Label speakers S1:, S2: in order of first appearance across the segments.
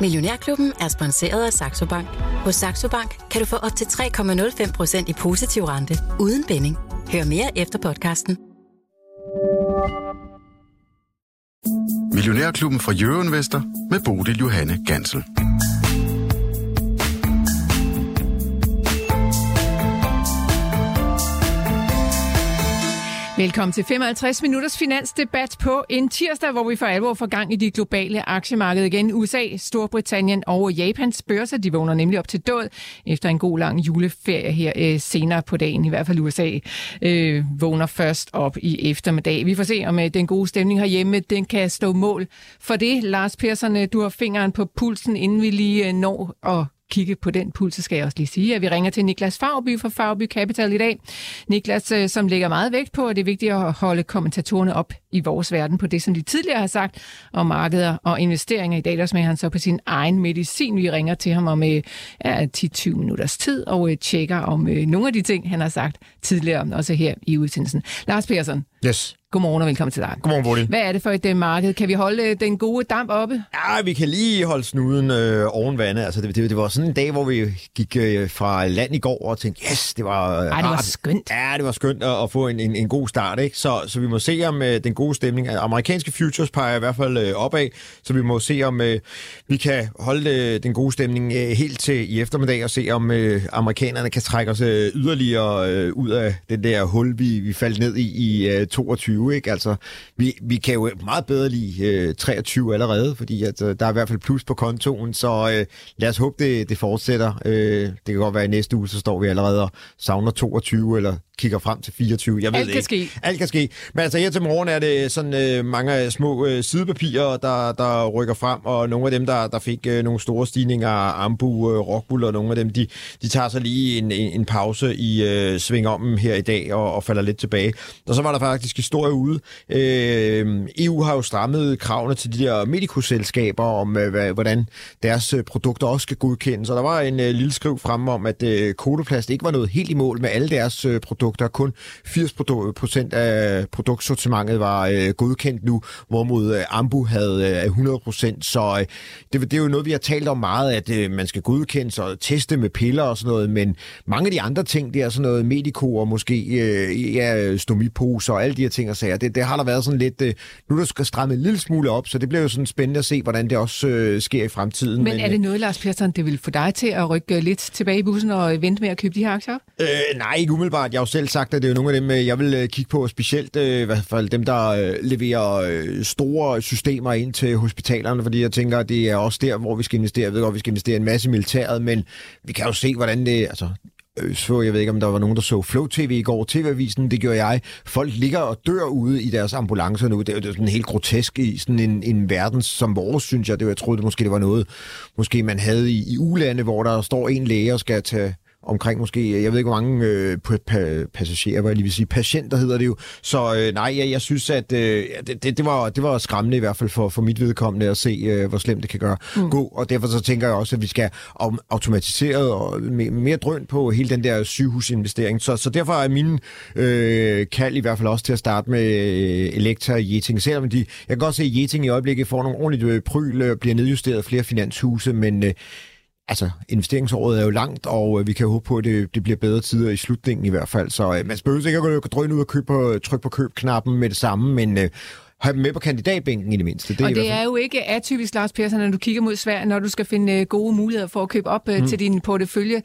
S1: Millionærklubben er sponsoreret af Saxo Bank. Hos Saxo Bank kan du få op til 3,05% i positiv rente uden binding. Hør mere efter podcasten.
S2: Millionærklubben fra Jørgen Vester med Bodil Johanne Gansel.
S3: Velkommen til 55 minutters finansdebat på en tirsdag, hvor vi for alvor får gang i de globale aktiemarkeder igen. USA, Storbritannien og Japans børser, de vågner nemlig op til død efter en god lang juleferie her øh, senere på dagen. I hvert fald USA øh, vågner først op i eftermiddag. Vi får se, om øh, den gode stemning herhjemme, den kan stå mål for det. Lars Persson, øh, du har fingeren på pulsen, inden vi lige øh, når at kigge på den puls, så skal jeg også lige sige, at vi ringer til Niklas Fagby fra Fagby Capital i dag. Niklas, øh, som lægger meget vægt på, at det er vigtigt at holde kommentatorerne op i vores verden på det, som de tidligere har sagt om markeder og investeringer. I dag der smager han så på sin egen medicin. Vi ringer til ham om øh, ja, 10-20 minutters tid og øh, tjekker om nogle af de ting, han har sagt tidligere, også her i udsendelsen. Lars Persson.
S4: Yes.
S3: Godmorgen og velkommen til dig.
S4: Godmorgen, Bodil.
S3: Hvad er det for et uh, marked? Kan vi holde den gode damp oppe?
S4: Ja, vi kan lige holde snuden øh, oven vandet. Altså, det, det, det var sådan en dag, hvor vi gik øh, fra land i går og tænkte, yes, det var
S3: øh, Ej, det var skønt.
S4: Ja, det var skønt at, at få en, en, en god start. Ikke? Så, så vi må se om øh, den gode stemning. Amerikanske futures peger i hvert fald øh, opad, så vi må se om øh, vi kan holde øh, den gode stemning øh, helt til i eftermiddag og se om øh, amerikanerne kan trække os øh, yderligere øh, ud af den der hul, vi, vi faldt ned i i øh, 22. Ikke? Altså, vi, vi kan jo meget bedre lide øh, 23 allerede, fordi at, øh, der er i hvert fald plus på kontoen, så øh, lad os håbe, det, det fortsætter. Øh, det kan godt være, at i næste uge, så står vi allerede og savner 22 eller kigger frem til 24. Jeg ved
S3: Alt kan
S4: ikke.
S3: ske.
S4: Alt kan ske. Men altså her til morgen er det Øh, sådan øh, mange øh, små øh, sidepapirer, der, der rykker frem, og nogle af dem, der, der fik øh, nogle store stigninger Ambu, øh, Rockbull, og nogle af dem, de, de tager så lige en, en, en pause i øh, sving om her i dag og, og falder lidt tilbage. Og så var der faktisk historie ude. Øh, EU har jo strammet kravene til de der medicoselskaber om, øh, hvordan deres øh, produkter også skal godkendes. Og der var en øh, lille skriv frem om, at øh, Kodoplast ikke var noget helt i mål med alle deres øh, produkter produkter. Kun 80 procent af produktsortimentet var øh, godkendt nu, hvorimod øh, Ambu havde øh, 100 procent. Så øh, det, det er jo noget, vi har talt om meget, at øh, man skal godkende og teste med piller og sådan noget, men mange af de andre ting, det er sådan noget mediko og måske øh, ja, stomiposer og alle de her ting og sager, det, det har der været sådan lidt, øh, nu der skal stramme en lille smule op, så det bliver jo sådan spændende at se, hvordan det også øh, sker i fremtiden.
S3: Men, men er det noget, Lars Persson, det vil få dig til at rykke lidt tilbage i bussen og vente med at købe de her aktier?
S4: Øh, nej, ikke umiddelbart. Jeg har jo selv sagt, at det er nogle af dem, øh, jeg vil øh, kigge på, specielt øh, i hvert fald dem, der Øh, leverer øh, store systemer ind til hospitalerne, fordi jeg tænker, at det er også der, hvor vi skal investere. Jeg ved godt, vi skal investere en masse i militæret, men vi kan jo se, hvordan det... Altså, øh, så jeg ved ikke, om der var nogen, der så Flow TV i går, TV-avisen, det gjorde jeg. Folk ligger og dør ude i deres ambulancer nu. Det er jo sådan helt grotesk i sådan en, en verden som vores, synes jeg. Det, jeg troede det måske, det var noget, måske man havde i, i ulande, hvor der står en læge og skal tage omkring måske, jeg ved ikke hvor mange øh, pa- passagerer, hvad jeg lige vil sige, patienter hedder det jo. Så øh, nej, jeg, jeg synes, at øh, det, det, var, det var skræmmende i hvert fald for, for mit vedkommende at se, øh, hvor slemt det kan gøre mm. gå. Og derfor så tænker jeg også, at vi skal automatiseret og mere, mere drøn på hele den der sygehusinvestering. Så, så derfor er min øh, kald i hvert fald også til at starte med øh, Elektra og Jeting. Selvom de, jeg kan godt se, at Jeting i øjeblikket får nogle ordentlige øh, pryl, øh, bliver nedjusteret flere finanshuse, men øh, altså, investeringsåret er jo langt, og øh, vi kan håbe på, at det, det bliver bedre tider i slutningen i hvert fald. Så øh, man behøver ikke at gå drøne ud og købe på, trykke på købknappen med det samme, men øh, have dem med på kandidatbænken i det mindste.
S3: Det og er det er jo ikke atypisk, Lars Persson, når du kigger mod Sverige, når du skal finde øh, gode muligheder for at købe op mm. til din portefølje.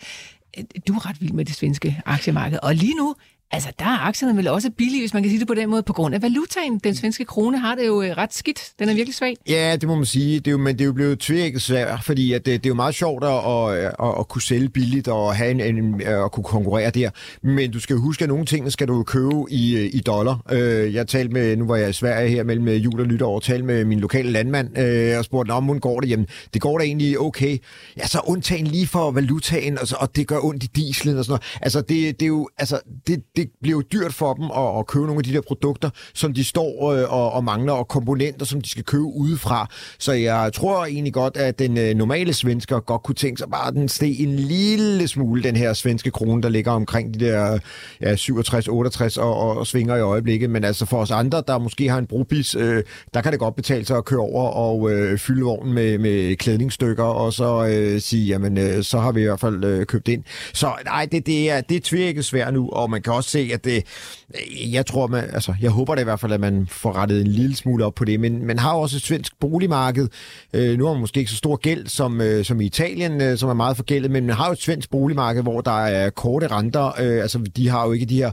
S3: Du er ret vild med det svenske aktiemarked, og lige nu Altså, der er aktierne vel også billige, hvis man kan sige det på den måde, på grund af valutaen. Den svenske krone har det jo øh, ret skidt. Den er virkelig svag.
S4: Ja, det må man sige. Det er jo, men det er jo blevet tvækket svært, fordi at det, det er jo meget sjovt at, at, at, at kunne sælge billigt og have en, en, øh, at kunne konkurrere der. Men du skal huske, at nogle ting skal du købe i, i dollar. Jeg talte med, nu var jeg i Sverige her mellem jul og nytår, og talte med min lokale landmand og spurgte, om hun går det? Jamen, det går da egentlig okay. Ja, så undtagen lige for valutaen, og, så, og det gør ondt i dieselen og sådan noget. Altså, det, det er jo, altså, det, det det bliver jo dyrt for dem at, at købe nogle af de der produkter, som de står øh, og, og mangler, og komponenter, som de skal købe udefra. Så jeg tror egentlig godt, at den øh, normale svensker godt kunne tænke sig bare, at den steg en lille smule, den her svenske krone, der ligger omkring de der ja, 67, 68 og, og, og svinger i øjeblikket. Men altså for os andre, der måske har en brobis, øh, der kan det godt betale sig at køre over og øh, fylde vognen med, med klædningsstykker, og så øh, sige, jamen, øh, så har vi i hvert fald øh, købt ind. Så nej, det, det er, det er tvirket svært nu, og man kan også se, at det, jeg tror, man, altså, jeg håber det i hvert fald, at man får rettet en lille smule op på det, men man har også et svensk boligmarked. Øh, nu har man måske ikke så stor gæld som, øh, som i Italien, øh, som er meget forgældet, men man har jo et svensk boligmarked, hvor der er korte renter. Øh, altså, de har jo ikke de her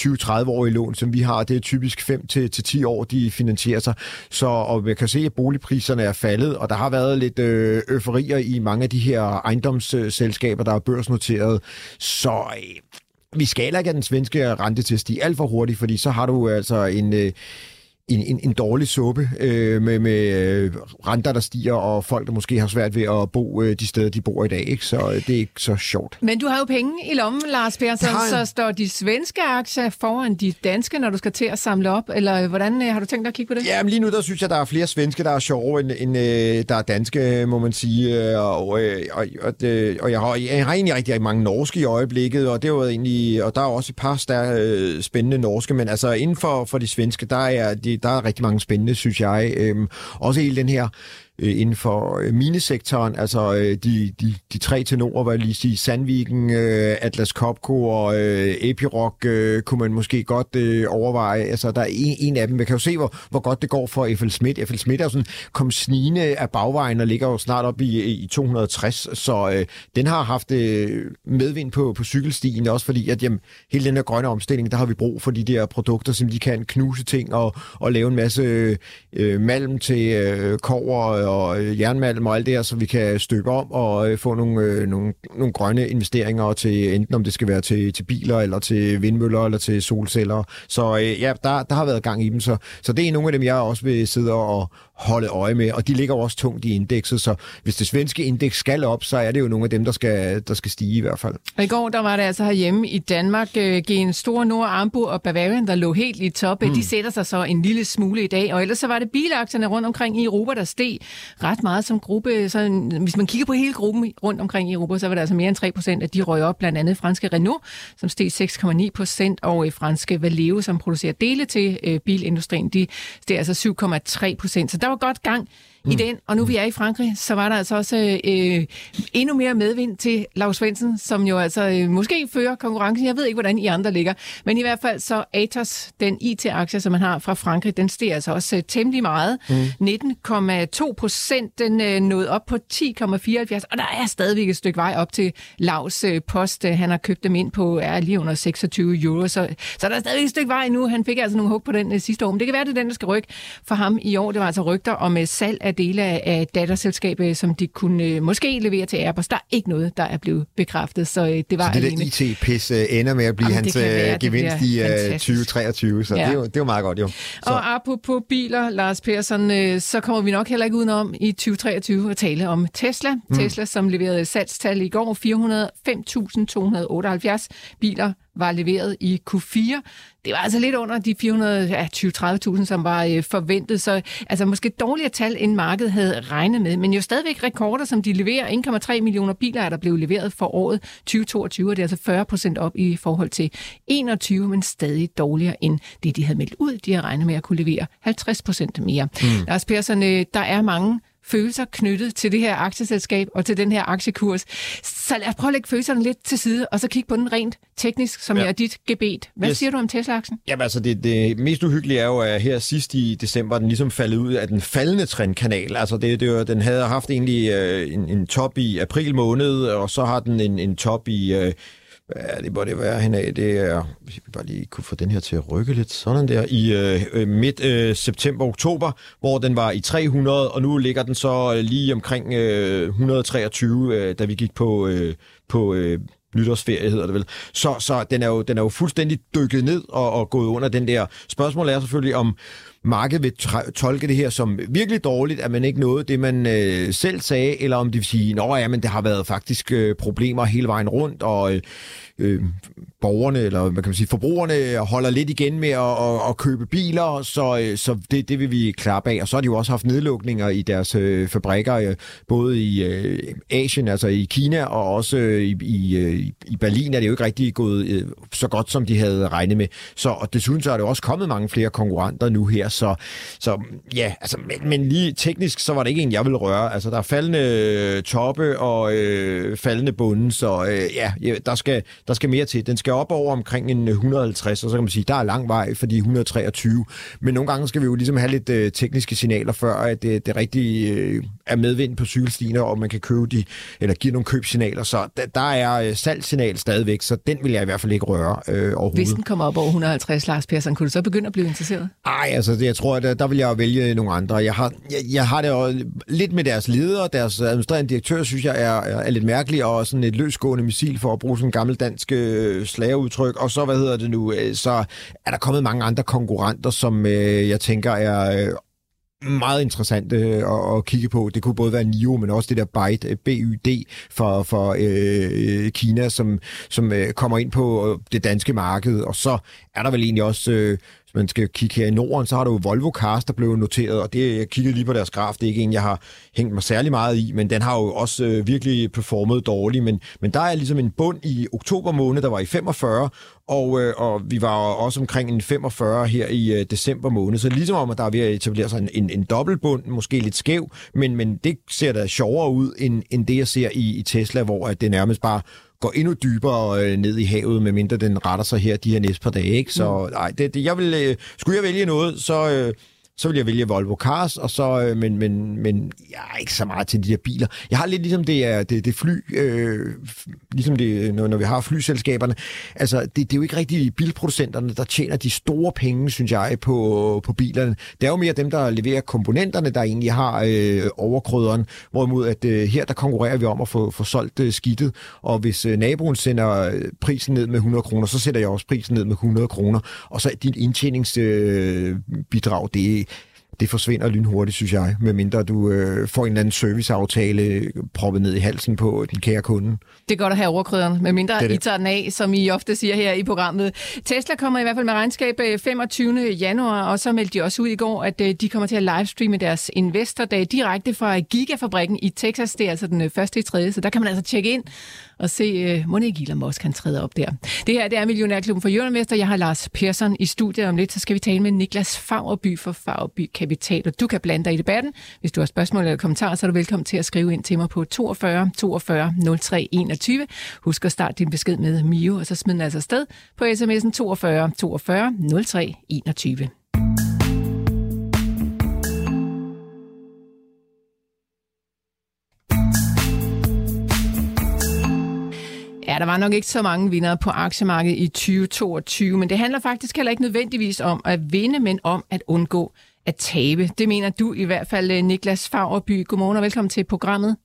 S4: 20-30-årige lån, som vi har. Det er typisk 5-10 år, de finansierer sig. Så og man kan se, at boligpriserne er faldet, og der har været lidt øh, euforier i mange af de her ejendomsselskaber, der er børsnoteret. Så øh, vi skal ikke have den svenske rente til at stige alt for hurtigt, fordi så har du altså en, øh, en, en, en dårlig suppe øh, med, med øh, renter, der stiger, og folk, der måske har svært ved at bo øh, de steder, de bor i dag. Ikke? Så øh, det er ikke så sjovt.
S3: Men du har jo penge i lommen, Lars Persson, så står de svenske aktier foran de danske, når du skal til at samle op, eller hvordan øh, har du tænkt dig at kigge på det?
S4: Ja, men lige nu der synes jeg, der er flere svenske, der er sjove, end, end øh, der er danske, må man sige. Og, øh, og, og, det, og jeg, har, jeg har egentlig rigtig mange norske i øjeblikket, og det er jo egentlig, og der er også et par stær, øh, spændende norske, men altså inden for, for de svenske, der er de der er rigtig mange spændende, synes jeg. Øhm, også hele den her øh, inden for øh, minesektoren, altså øh, de, de, de tre tenorer, hvad jeg lige sige, Sandviken, øh, Atlas Copco og øh, Epiroc, øh, kunne man måske godt øh, overveje. Altså, der er en, en af dem. Man kan jo se, hvor, hvor godt det går for FL Schmidt. FL Schmidt er jo sådan, kom snigende af bagvejen og ligger jo snart op i, i 260, så øh, den har haft øh, medvind på, på cykelstien, også fordi, at jamen, hele den her grønne omstilling, der har vi brug for de der produkter, som de kan knuse ting og, og lave en masse øh, øh malm til øh, kover og øh, jernmalm og alt det her, så vi kan stykke om og øh, få nogle, øh, nogle, nogle grønne investeringer til enten om det skal være til, til biler eller til vindmøller eller til solceller. Så øh, ja, der, der har været gang i dem, så, så det er nogle af dem, jeg også vil sidde og holde øje med, og de ligger også tungt i indekset, så hvis det svenske indeks skal op, så er det jo nogle af dem, der skal, der skal stige i hvert fald.
S3: Og i går, der var det altså herhjemme i Danmark, øh, Gen Store Nord, Ambu og Bavarian, der lå helt i top. Mm. De sætter sig så en lille smule i dag, og ellers så var det bilaktierne rundt omkring i Europa, der steg ret meget som gruppe. Så hvis man kigger på hele gruppen rundt omkring i Europa, så var det altså mere end 3 procent, at de røg op. Blandt andet franske Renault, som steg 6,9 procent, og øh, franske Valeo, som producerer dele til øh, bilindustrien, de steg altså 7,3 procent. Så der var godt gang mm. i den. Og nu vi er i Frankrig, så var der altså også øh, endnu mere medvind til Lars Svendsen, som jo altså øh, måske fører konkurrencen. Jeg ved ikke, hvordan I andre ligger. Men i hvert fald så Atos, den IT-aktie, som man har fra Frankrig, den stiger altså også øh, temmelig meget. Mm. 19,2 procent, den øh, nåede op på 10,74. Og der er stadigvæk et stykke vej op til Lars øh, post. Øh, han har købt dem ind på er lige under 26 euro. Så, så der er stadigvæk et stykke vej nu. Han fik altså nogle hug på den øh, sidste år. Men det kan være, det er den, der skal rykke for ham i år. Det var altså rygter om øh, salg af dele af datterselskabet, som de kunne øh, måske levere til Airbus. Der er ikke noget, der er blevet bekræftet, så øh, det var
S4: Så det der IT-pis øh, ender med at blive Jamen, hans være, gevinst i uh, 2023, så ja. det, er jo, det er jo meget godt jo. Så.
S3: Og apropos biler, Lars Persson, så kommer vi nok heller ikke udenom i 2023 at tale om Tesla. Mm. Tesla, som leverede salgstal i går, 405.278 biler var leveret i Q4. Det var altså lidt under de 420-30.000, som var øh, forventet, så altså måske dårligere tal, end markedet havde regnet med, men jo stadigvæk rekorder, som de leverer. 1,3 millioner biler er der blevet leveret for året 2022, og det er altså 40 procent op i forhold til 21, men stadig dårligere end det, de havde meldt ud. De har regnet med at kunne levere 50 procent mere. Mm. Lars Persson, øh, der er mange følelser knyttet til det her aktieselskab og til den her aktiekurs. Så lad os prøve at lægge følelserne lidt til side, og så kigge på den rent teknisk, som ja. er dit gebet. Hvad yes. siger du om Tesla-aktien?
S4: Jamen altså, det, det mest uhyggelige er jo, at her sidst i december, den ligesom faldet ud af den faldende trendkanal. Altså, det, det var, den havde haft egentlig øh, en, en top i april måned, og så har den en, en top i... Øh, Ja, det burde det være henad. Det er, hvis vi bare lige kunne få den her til at rykke lidt, sådan der, i øh, øh midt øh, september-oktober, hvor den var i 300, og nu ligger den så øh, lige omkring øh, 123, øh, da vi gik på, øh, på øh, nytårsferie, hedder det vel. Så, så den, er jo, den er jo fuldstændig dykket ned og, og gået under den der. Spørgsmålet er selvfølgelig, om markedet vil tolke det her som virkelig dårligt, at man ikke nåede det, man øh, selv sagde, eller om de vil sige, at det har været faktisk øh, problemer hele vejen rundt, og øh, øh, borgerne, eller hvad kan man sige, forbrugerne holder lidt igen med at, at, at købe biler, så, øh, så det, det vil vi klappe af. Og så har de jo også haft nedlukninger i deres øh, fabrikker, øh, både i øh, Asien, altså i Kina, og også øh, i, i, øh, i Berlin er det jo ikke rigtig gået øh, så godt, som de havde regnet med. Så, og desuden så er det også kommet mange flere konkurrenter nu her, så, så ja, altså, men, men lige teknisk, så var det ikke en, jeg ville røre. Altså, der er faldende øh, toppe og øh, faldende bunden, så øh, ja, der skal, der skal mere til. Den skal op over omkring en 150, og så kan man sige, der er lang vej for de 123. Men nogle gange skal vi jo ligesom have lidt øh, tekniske signaler, før at det, det rigtig øh, er medvind på cykelstiene, og man kan købe de, eller give nogle købsignaler. Så der, der er øh, salgssignal stadigvæk, så den vil jeg i hvert fald ikke røre øh, overhovedet.
S3: Hvis den kommer op over 150, Lars Persson, kunne du så begynde at blive interesseret?
S4: Nej, altså det, jeg tror, at der, der vil jeg vælge nogle andre. Jeg har, jeg, jeg har det jo lidt med deres ledere, deres administrerende direktør, synes jeg er, er lidt mærkelig, og sådan et løsgående missil for at bruge sådan en gammel dansk øh, slageudtryk, Og så, hvad hedder det nu, øh, så er der kommet mange andre konkurrenter, som øh, jeg tænker er øh, meget interessant øh, at, at kigge på. Det kunne både være NIO, men også det der Byte, øh, BYD for, for øh, Kina, som, som øh, kommer ind på det danske marked. Og så er der vel egentlig også... Øh, hvis man skal kigge her i Norden, så har du Volvo Cars, der blev noteret, og det, jeg kiggede lige på deres graf, det er ikke en, jeg har hængt mig særlig meget i, men den har jo også øh, virkelig performet dårligt, men, men der er ligesom en bund i oktober måned, der var i 45, og, øh, og vi var også omkring en 45 her i øh, december måned, så ligesom om, at der er ved at etablere sig en, en, en dobbeltbund, måske lidt skæv, men, men det ser da sjovere ud, end, end det, jeg ser i, i Tesla, hvor at det nærmest bare går endnu dybere øh, ned i havet, medmindre den retter sig her de her næste par dage. Ikke? Så mm. nej, det, det, jeg vil, øh, skulle jeg vælge noget, så, øh, så vil jeg vælge Volvo Cars, og så, øh, men, men, men jeg er ikke så meget til de der biler. Jeg har lidt ligesom det er det, det fly, øh, ligesom det, øh, når, når vi har flyselskaberne. Altså, det, det er jo ikke rigtig bilproducenterne, der tjener de store penge, synes jeg, på, på bilerne. Det er jo mere dem, der leverer komponenterne, der egentlig har øh, overkrøderen. Hvorimod, at øh, her, der konkurrerer vi om at få, få solgt øh, skidtet. Og hvis øh, naboen sender øh, prisen ned med 100 kroner, så sætter jeg også prisen ned med 100 kroner. Og så din indtjeningsbidrag, øh, det det forsvinder lynhurtigt, synes jeg, medmindre du øh, får en eller anden serviceaftale proppet ned i halsen på den kære kunde.
S3: Det er godt at have overkryderen, medmindre det det. I tager den af, som I ofte siger her i programmet. Tesla kommer i hvert fald med regnskab 25. Øh, januar, og så meldte de også ud i går, at øh, de kommer til at livestreame deres investordag direkte fra Gigafabrikken i Texas. Det er altså den øh, første i tredje, så der kan man altså tjekke ind og se, uh, Monique Elon Musk kan træde op der. Det her det er Millionærklubben for Jørgenvester. Jeg har Lars Persson i studiet om lidt, så skal vi tale med Niklas Fagerby for Fagerby Kapital. Og du kan blande dig i debatten. Hvis du har spørgsmål eller kommentarer, så er du velkommen til at skrive ind til mig på 42 42 03 21. Husk at starte din besked med Mio, og så smid den altså sted på sms'en 42 42 03 21. Ja, der var nok ikke så mange vinder på aktiemarkedet i 2022, men det handler faktisk heller ikke nødvendigvis om at vinde, men om at undgå at tabe. Det mener du i hvert fald, eh, Niklas Fagerby. Godmorgen og velkommen til programmet.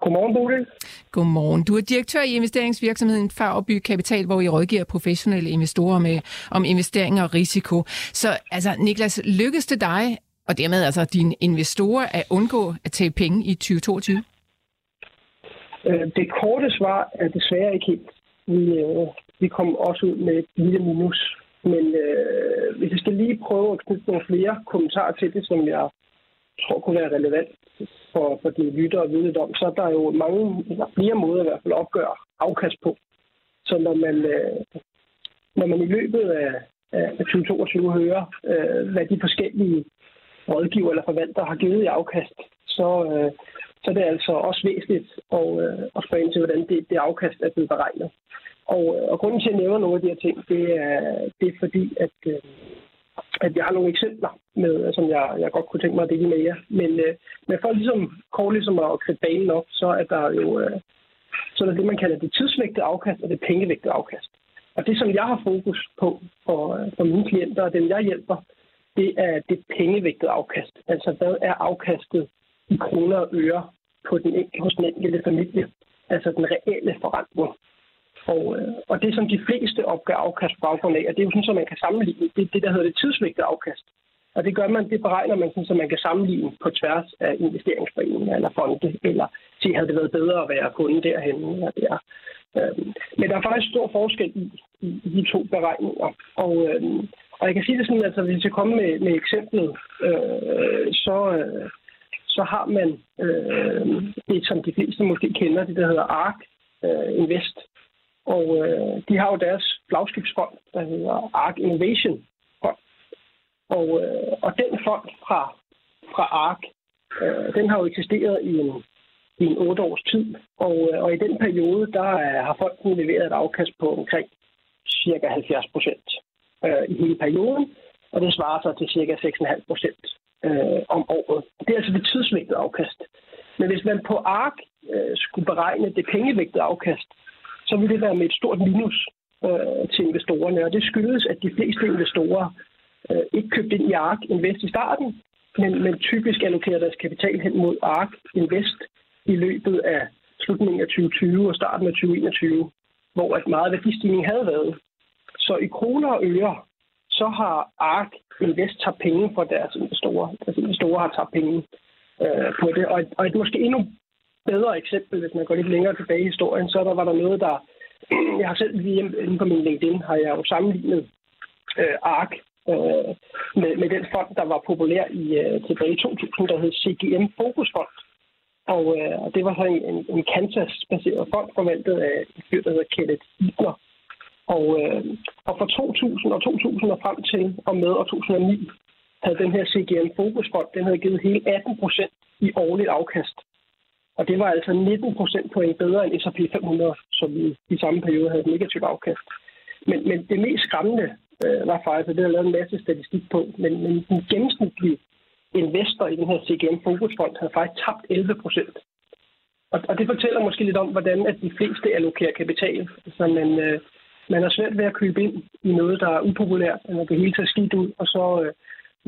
S5: Godmorgen, Bodil.
S3: Godmorgen. Du er direktør i investeringsvirksomheden Fagerby Kapital, hvor I rådgiver professionelle investorer med, om investeringer og risiko. Så altså, Niklas, lykkedes det dig, og dermed altså dine investorer, at undgå at tage penge i 2022?
S5: Øh, det korte svar er desværre ikke helt. Vi, øh, vi kom også ud med et lille minus. Men øh, hvis jeg skal lige prøve at knytte nogle flere kommentarer til det, som jeg tror kunne være relevant for, for de lytter og vide om, så er der jo mange, der flere måder i hvert fald at opgøre afkast på. Så når man, øh, når man i løbet af, af 2022 hører, øh, hvad de forskellige rådgiver eller forvaltere har givet i afkast, så, øh, så det er altså også væsentligt at, øh, at spørge ind til, hvordan det, det afkast er blevet beregnet. Og, øh, og grunden til, at jeg nævner nogle af de her ting, det er, det er fordi, at, øh, at jeg har nogle eksempler, med, øh, som jeg, jeg godt kunne tænke mig at dele med jer. Men, øh, men for ligesom kort ligesom at kridte banen op, så er der jo så er der det, man kalder det tidsvægtede afkast og det pengevægtede afkast. Og det, som jeg har fokus på for, for mine klienter og dem, jeg hjælper, det er det pengevægtede afkast. Altså, hvad er afkastet i kroner og øre på den enkelte, hos den enkelte familie. Altså den reelle forretning. Og, øh, og det, som de fleste opgør afkast på baggrund af, og det er jo sådan, at man kan sammenligne, det er det, der hedder det tidsvægtede afkast. Og det gør man, det beregner man sådan, så man kan sammenligne på tværs af investeringsforeninger eller fonde, eller se, havde det været bedre at være kunde derhen eller der. Øhm, men der er faktisk stor forskel i, i, i de to beregninger. Og, øhm, og jeg kan sige det sådan, at altså, hvis jeg skal komme med, med eksemplet, øh, så, øh, så har man øh, det, som de fleste måske kender, det der hedder ARK øh, Invest. Og øh, de har jo deres flagskibsfond, der hedder ARK Innovation Fond. Og, øh, og den fond fra, fra ARK, øh, den har jo eksisteret i en, i en otte års tid. Og, øh, og i den periode, der øh, har fonden leveret et afkast på omkring cirka 70 procent øh, i hele perioden. Og det svarer så til cirka 6,5 procent øh, om året. Det er altså det tidsvægtede afkast. Men hvis man på ARK øh, skulle beregne det pengevægtede afkast, så vil det være med et stort minus øh, til investorerne. Og det skyldes, at de fleste investorer øh, ikke købte ind i ARK Invest i starten, men, men typisk allokerer deres kapital hen mod ARK Invest i løbet af slutningen af 2020 og starten af 2021, hvor at meget værdistigning havde været. Så i kroner og øre, så har ARK Invest taget penge fra deres investorer. Deres investorer har taget penge øh, på det. Og et, og et måske endnu bedre eksempel, hvis man går lidt længere tilbage i historien, så der var der noget, der... Jeg har selv lige inde på min LinkedIn, har jeg jo sammenlignet øh, ARK øh, med, med den fond, der var populær i øh, tilbage i 2000, der hed CGM Fokusfond. Og, øh, og det var så en, en, en Kansas-baseret fond, forvaltet af en fyr, der hedder Kenneth Ibner. Og, øh, og fra 2000 og 2000 og frem til og med år 2009 havde den her CGM Fokusfond, den havde givet hele 18 procent i årligt afkast. Og det var altså 19 procent point bedre end S&P 500, som i, i samme periode havde et negativt afkast. Men, men det mest skræmmende øh, var faktisk, at det har lavet en masse statistik på, men, men den gennemsnitlige investor i den her CGM Fokusfond havde faktisk tabt 11 procent. Og, og det fortæller måske lidt om, hvordan at de fleste allokerer kapital. Så man, øh, man har svært ved at købe ind i noget, der er upopulært, eller det hele tager skidt ud, og så øh,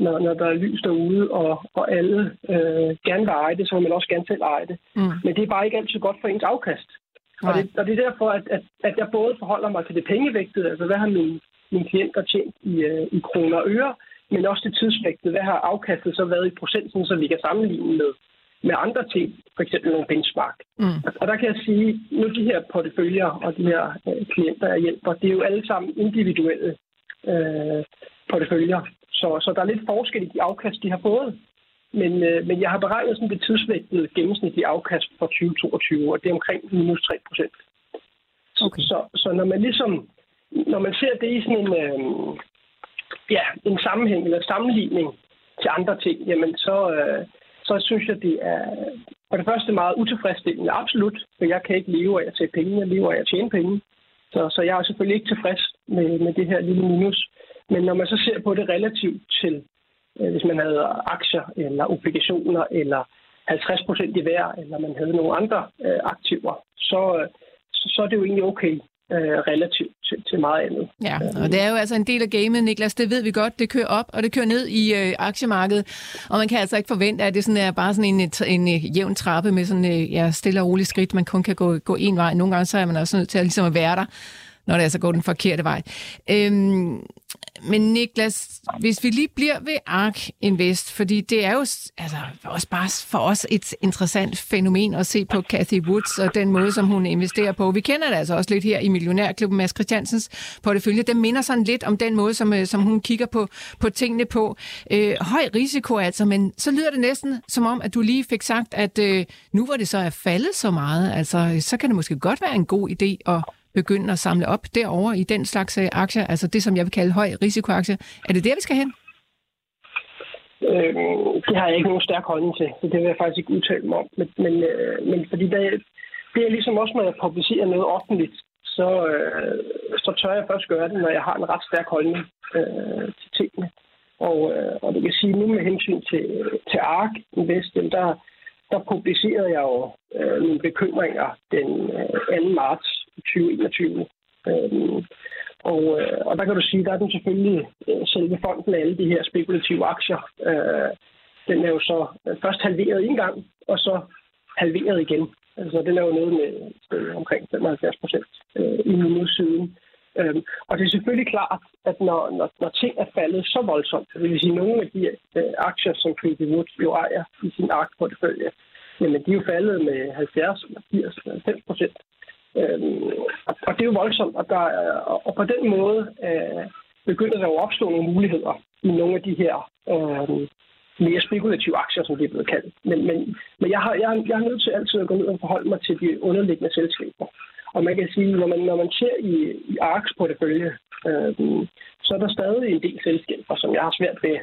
S5: når, når der er lys derude, og, og alle øh, gerne vil eje det, så vil man også gerne selv eje det. Mm. Men det er bare ikke altid godt for ens afkast. Og det, og det er derfor, at, at, at jeg både forholder mig til det pengevægtede, altså hvad har min, min klienter tjent i, øh, i kroner og øre, men også det tidsvægtede, hvad har afkastet så været i procenten, så vi kan sammenligne med, med andre ting, for eksempel nogle benchmark. Mm. Og der kan jeg sige, nu de her porteføljer og de her øh, klienter, jeg hjælper, det er jo alle sammen individuelle øh, porteføljer. Så, så der er lidt forskel i de afkast, de har fået. Men, øh, men jeg har beregnet sådan det tidsvægtede gennemsnitlige afkast for 2022, og det er omkring minus 3 procent. Okay. Så, så når man ligesom når man ser det i sådan en, øh, ja, en sammenhæng eller sammenligning til andre ting, jamen så, øh, så synes jeg, det er for det første meget utilfredsstillende, absolut, for jeg kan ikke leve af at tage penge, jeg lever af at tjene penge. Så, så jeg er selvfølgelig ikke tilfreds med, med det her lille minus. Men når man så ser på det relativt til, øh, hvis man havde aktier eller obligationer eller 50 procent i hver, eller man havde nogle andre øh, aktiver, så, så, så er det jo egentlig okay øh, relativt til, til meget andet.
S3: Ja, og det er jo altså en del af gamet, Niklas. Det ved vi godt. Det kører op, og det kører ned i øh, aktiemarkedet. Og man kan altså ikke forvente, at det sådan er bare sådan en, en, en jævn trappe med sådan øh, ja, stille og roligt skridt. Man kun kan gå, gå en vej. Nogle gange så er man også nødt til at, ligesom at være der når det altså går den forkerte vej. Øhm, men Niklas, hvis vi lige bliver ved ARK Invest, fordi det er jo altså, også bare for os et interessant fænomen at se på Cathy Woods og den måde, som hun investerer på. Vi kender det altså også lidt her i Millionærklubben Mads Christiansens portefølje. Den minder sådan lidt om den måde, som, øh, som hun kigger på, på tingene på. Øh, høj risiko altså, men så lyder det næsten som om, at du lige fik sagt, at øh, nu hvor det så er faldet så meget, altså, så kan det måske godt være en god idé at begynde at samle op derover i den slags øh, aktier, altså det, som jeg vil kalde høj risikoaktier. Er det der, vi skal hen?
S5: Øh, det har jeg ikke nogen stærk holdning til, så det vil jeg faktisk ikke udtale mig om. Men, men, øh, men fordi det, det er ligesom også, når jeg publicerer noget offentligt, så, øh, så tør jeg først gøre det, når jeg har en ret stærk holdning øh, til tingene. Og, øh, og det kan sige, nu med hensyn til, til ARK Invest, der, der publicerede jeg jo øh, mine bekymringer den øh, 2. marts 2021. Øhm, og, øh, og der kan du sige, der er den selvfølgelig øh, selve fonden af alle de her spekulative aktier. Øh, den er jo så øh, først halveret en gang, og så halveret igen Altså, den er jo nede med øh, omkring 75 procent øh, i minussiden. Øhm, og det er selvfølgelig klart, at når, når, når ting er faldet så voldsomt, det vil sige, at nogle af de øh, aktier, som Creepy Woods jo ejer i sin aktportefølje, jamen de er jo faldet med 70, 80, 90 procent. Øhm, og, det er jo voldsomt, og, der, og, på den måde øh, begynder der jo at opstå nogle muligheder i nogle af de her øh, mere spekulative aktier, som det er blevet kaldt. Men, men, men jeg, har, jeg, jeg er nødt til altid at gå ned og forholde mig til de underliggende selskaber. Og man kan sige, når man, når man ser i, i ARKs portefølje, øh, så er der stadig en del selskaber, som jeg har svært ved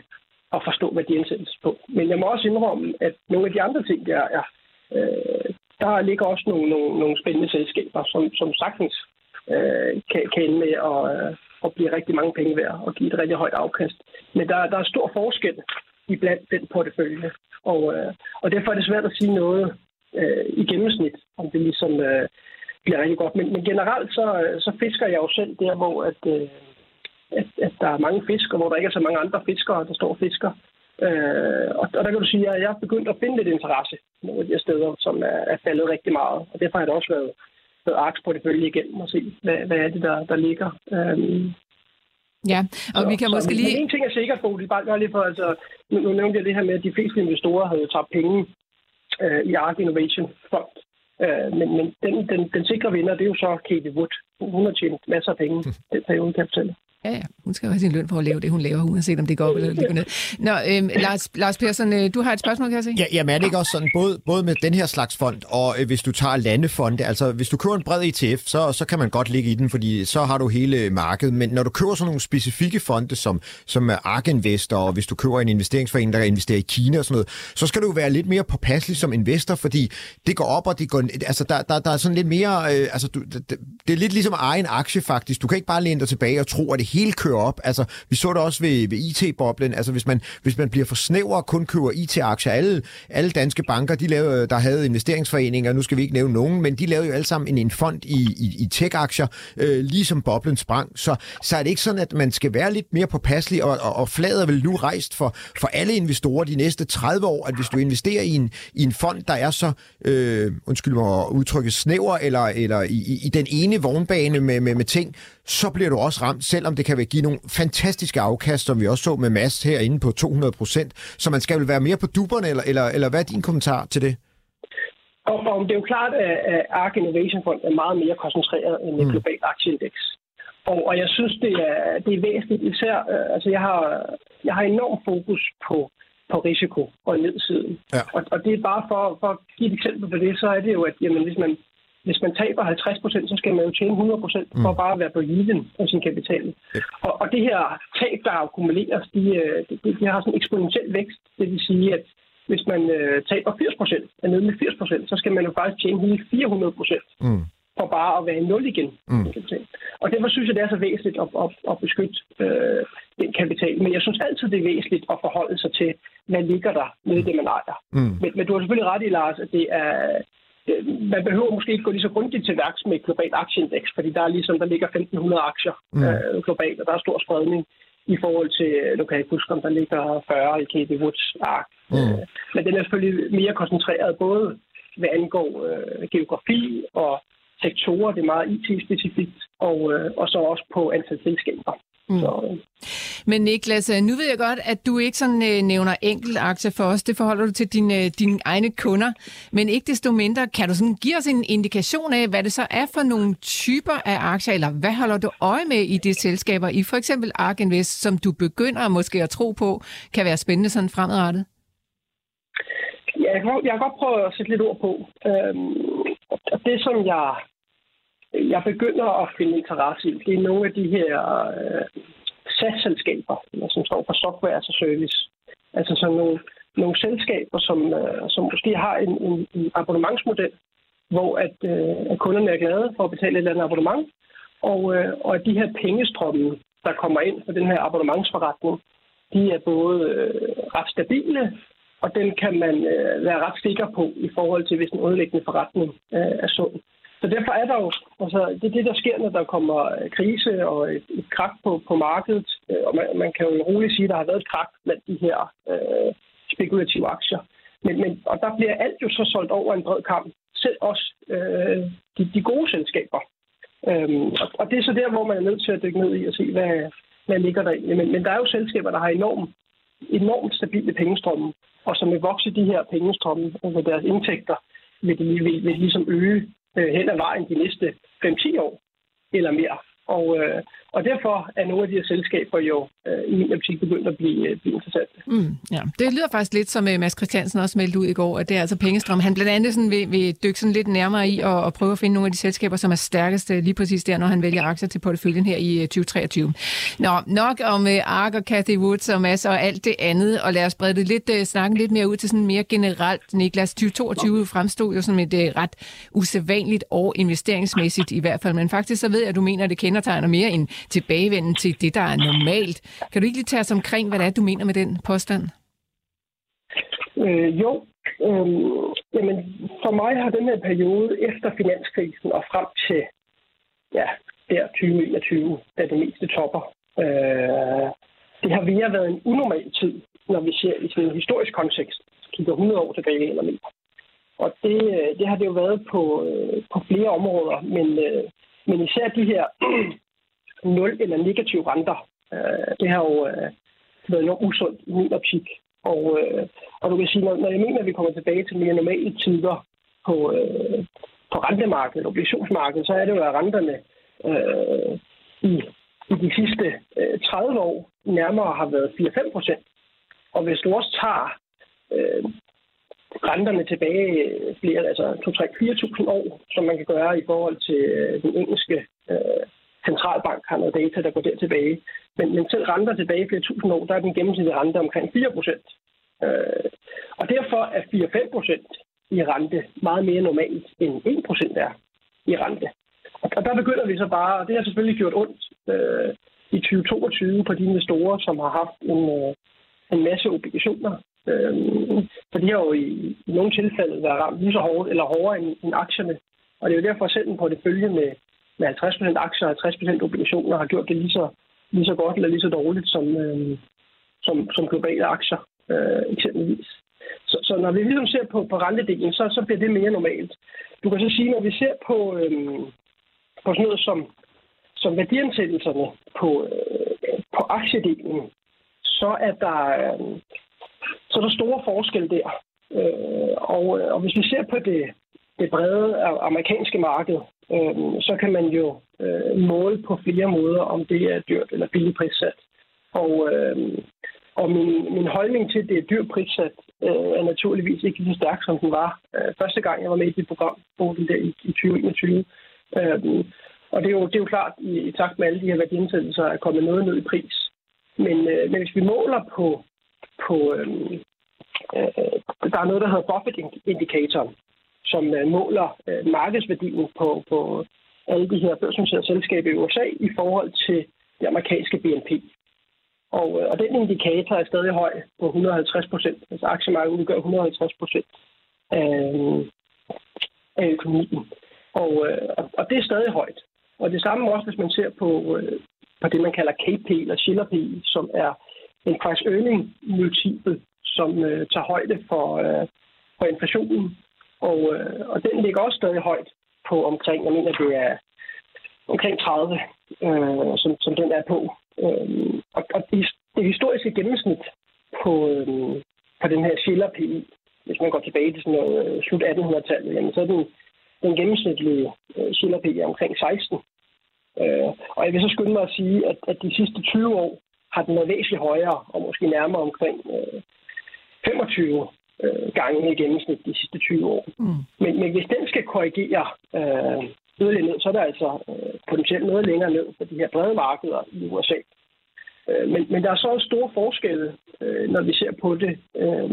S5: at forstå, hvad de indsættes på. Men jeg må også indrømme, at nogle af de andre ting, der er, øh, der ligger også nogle, nogle, nogle spændende selskaber, som, som sagtens øh, kan, kan ende med at, øh, at blive rigtig mange penge værd og give et rigtig højt afkast. Men der, der er stor forskel i blandt den portefølje. Og, øh, og derfor er det svært at sige noget øh, i gennemsnit, om det ligesom øh, bliver rigtig godt. Men, men generelt så, øh, så fisker jeg jo selv der, hvor at, øh, at, at der er mange fisk, og hvor der ikke er så mange andre fiskere, der står og fisker. Øh, og, og der kan du sige, at jeg har begyndt at finde lidt interesse nogle af de her steder, som er, er faldet rigtig meget. Og derfor har det også været, været aks på det følge igennem og se, hvad, hvad er det, der, der ligger. Øh,
S3: Ja, og så, vi kan så, måske lige...
S5: Men en ting er sikkert, Bodil, bare gør lige for, altså, nu, nu nævnte jeg det her med, at de fleste investorer havde taget penge øh, i ARK Innovation Fond. Øh, men men den, den, den sikre vinder, det er jo så Katie Wood. Hun har tjent masser af penge den periode, kan jeg fortælle.
S3: Ja, ja. Hun skal jo have sin løn for at lave det, hun laver, uanset om det går op eller det går ned. Nå, øhm, Lars, Lars Persson, øh, du har et spørgsmål, kan jeg se?
S4: Ja, jamen er det ikke også sådan, både, både med den her slags fond, og øh, hvis du tager landefonde, altså hvis du køber en bred ETF, så, så kan man godt ligge i den, fordi så har du hele markedet, men når du køber sådan nogle specifikke fonde, som, som er ARK Investor, og hvis du køber en investeringsforening, der investerer i Kina og sådan noget, så skal du være lidt mere påpasselig som investor, fordi det går op, og det går, altså der, der, der er sådan lidt mere, øh, altså du, det, det er lidt ligesom at eje en aktie faktisk. Du kan ikke bare læne dig tilbage og tro, at det hele kører op. Altså, vi så det også ved, ved IT-boblen. Altså, hvis man, hvis man bliver for snæver og kun køber IT-aktier, alle, alle danske banker, de lavede, der havde investeringsforeninger, nu skal vi ikke nævne nogen, men de lavede jo alle sammen en, en fond i, i, i tech-aktier, øh, ligesom boblen sprang. Så, så er det ikke sådan, at man skal være lidt mere påpasselig, og, og, og fladet er vel nu rejst for, for alle investorer de næste 30 år, at hvis du investerer i en, i en fond, der er så, øh, undskyld mig udtrykke, snæver, eller, eller i, i, i den ene vognbane med, med, med ting, så bliver du også ramt, selvom det kan give nogle fantastiske afkast, som vi også så med Mast herinde på 200 procent. Så man skal vel være mere på duberne, eller, eller, eller hvad er din kommentar til det?
S5: Og, og det er jo klart, at ARK Innovation Fund er meget mere koncentreret end et mm. globalt aktieindeks. Og, og jeg synes, det er, det er væsentligt. Især, øh, altså jeg har, jeg har enorm fokus på, på risiko og nedsiden. Ja. Og, og det er bare for, for at give et eksempel på det, så er det jo, at jamen, hvis man hvis man taber 50 procent, så skal man jo tjene 100 procent for mm. bare at være på even af sin kapital. Yep. Og, og det her tab, der akkumuleres, de, øh, de, de har sådan en eksponentiel vækst. Det vil sige, at hvis man øh, taber 80 procent, er nede med 80 procent, så skal man jo faktisk tjene hele 400 procent. Mm for bare at være i nul igen. Mm. Og derfor synes jeg, det er så væsentligt at, at, at beskytte øh, den kapital. Men jeg synes altid, det er væsentligt at forholde sig til, hvad ligger der nede i det, man ejer. Mm. Men, men du har selvfølgelig ret i, Lars, at det er, man behøver måske ikke gå lige så grundigt til værks med et globalt aktieindeks, fordi der er ligesom, der ligger 1500 aktier mm. øh, globalt, og der er stor spredning i forhold til, nu kan jeg ikke huske, om der ligger 40 i KB Woods ark. Mm. Øh, men den er selvfølgelig mere koncentreret både hvad angår øh, geografi og sektorer, det er meget IT-specifikt, og, øh, og så også på antal selskaber. Mm. Så, øh.
S3: Men Niklas, øh, nu ved jeg godt, at du ikke sådan øh, nævner enkelt aktier for os. Det forholder du til dine, dine egne kunder. Men ikke desto mindre, kan du sådan give os en indikation af, hvad det så er for nogle typer af aktier, eller hvad holder du øje med i de selskaber, i for eksempel Ark Invest, som du begynder måske at tro på, kan være spændende sådan fremadrettet?
S5: Ja, jeg kan, jeg kan godt prøve at sætte lidt ord på. Øhm, og det, som jeg jeg begynder at finde interesse i, det er nogle af de her øh, SAS-selskaber, som står for Software as a Service. Altså sådan nogle, nogle selskaber, som, øh, som måske har en, en, en abonnementsmodel, hvor at, øh, at kunderne er glade for at betale et eller andet abonnement, og, øh, og at de her pengestrømme, der kommer ind på den her abonnementsforretning, de er både øh, ret stabile, og den kan man øh, være ret sikker på i forhold til, hvis en underliggende forretning øh, er sund. Så derfor er der jo, altså, det er det, der sker, når der kommer øh, krise og et, et krak på, på markedet. Øh, og man, man kan jo roligt sige, at der har været et krak blandt de her øh, spekulative aktier. Men, men, og der bliver alt jo så solgt over en bred kamp, selv også øh, de, de gode selskaber. Øhm, og, og det er så der, hvor man er nødt til at dykke ned i og se, hvad, hvad ligger der i. Men, men der er jo selskaber, der har enormt, enormt stabile pengestrømme, og som vil vokse de her pengestrømme med deres indtægter, vil de, vil, vil ligesom øge øh, hen ad vejen de næste 5-10 år eller mere. Og, øh, og derfor er nogle af de her selskaber jo øh, i min optik begyndt at blive, øh, blive interessante.
S3: Mm, ja. Det lyder faktisk lidt som uh, Mads Christiansen også meldte ud i går, at det er altså pengestrøm. Han blandt andet sådan vil, vil dykke sådan lidt nærmere i og, og prøve at finde nogle af de selskaber, som er stærkest øh, lige præcis der, når han vælger aktier til porteføljen her i øh, 2023. Nå, nok om øh, Ark og Cathy Woods og Mads og alt det andet, og lad os brede det lidt, øh, snakken lidt mere ud til sådan mere generelt. Niklas, 2022 fremstod jo som et øh, ret usædvanligt år investeringsmæssigt i hvert fald, men faktisk så ved jeg, at du mener, at det kendetegner mere en tilbagevenden til det, der er normalt. Kan du ikke lige tage os omkring, hvad det er, du mener med den påstand?
S5: Øh, jo. Øh, jamen, for mig har den her periode efter finanskrisen og frem til ja, der 2021, da det meste topper, øh, det har mere været en unormal tid, når vi ser i sådan en historisk kontekst. Kigger 100 år tilbage eller mere. Og det, øh, det har det jo været på, øh, på flere områder, men, øh, men især de her nul eller negative renter. Øh, det har jo øh, været enormt usundt i min optik. Og, øh, og du kan sige, når, når jeg mener, at vi kommer tilbage til mere normale tider på, øh, på rentemarkedet, obligationsmarkedet, så er det jo, at renterne øh, i, i de sidste øh, 30 år nærmere har været 4-5 procent. Og hvis du også tager øh, renterne tilbage øh, flere, altså 2-3-4.000 år, som man kan gøre i forhold til øh, den engelske øh, centralbank har noget data, der går der tilbage. Men, men selv renter tilbage flere tusind år, der er den gennemsnitlige rente omkring 4 procent. Øh, og derfor er 4-5 procent i rente meget mere normalt end 1 procent er i rente. Og, og der begynder vi så bare, og det har selvfølgelig gjort ondt øh, i 2022 på de investorer, som har haft en, øh, en masse obligationer. Øh, for de har jo i, i nogle tilfælde været ramt lige så hårdt eller hårdere end, end aktierne. Og det er jo derfor selv en portefølje med med 50% aktier og 50% obligationer har gjort det lige så, lige så godt eller lige så dårligt som, øh, som, som globale aktier øh, eksempelvis. Så, så når vi ligesom ser på, på rentedelen, så, så bliver det mere normalt. Du kan så sige, når vi ser på, øh, på sådan noget som, som værdiansættelserne på, øh, på aktiedelen, så er der, øh, så er der store forskelle der. Øh, og, øh, og hvis vi ser på det, det brede amerikanske marked, øh, så kan man jo øh, måle på flere måder, om det er dyrt eller billigt prissat. Og, øh, og min, min holdning til, at det er dyrt prissat, øh, er naturligvis ikke lige så stærk, som den var øh, første gang, jeg var med i det program, den der i, i 2021. Øh, og det er, jo, det er jo klart, i, i takt med alle de her værdiindsættelser, er kommet noget ned i pris. Men, øh, men hvis vi måler på, på øhm, øh, øh, der er noget, der hedder Buffett-indikatoren, som øh, måler øh, markedsværdien på, på alle de her børsnoterede selskaber i USA i forhold til det amerikanske BNP. Og, øh, og den indikator er stadig høj på 150 procent. Altså aktiemarkedet udgør 150 procent af, af økonomien. Og, og, og det er stadig højt. Og det samme også, hvis man ser på, på det, man kalder KP eller Schiller P, som er en price earning multiple, som øh, tager højde for, øh, for inflationen. Og, øh, og den ligger også stadig højt på omkring, jeg mener, det er omkring 30, øh, som, som den er på. Øh, og og det, det historiske gennemsnit på, øh, på den her Schiller PI, hvis man går tilbage til sådan noget øh, slut 1800-tallet, jamen, så er den, den gennemsnitlige øh, Schiller PI omkring 16. Øh, og jeg vil så skynde mig at sige, at, at de sidste 20 år har den været væsentligt højere, og måske nærmere omkring øh, 25 øh, gange i gennemsnit de sidste 20 år. Mm. Men, men hvis den skal korrigere øh, yderligere ned, så er der altså øh, potentielt noget længere ned på de her brede markeder i USA. Øh, men, men der er så også store forskelle, øh, når vi ser på det øh,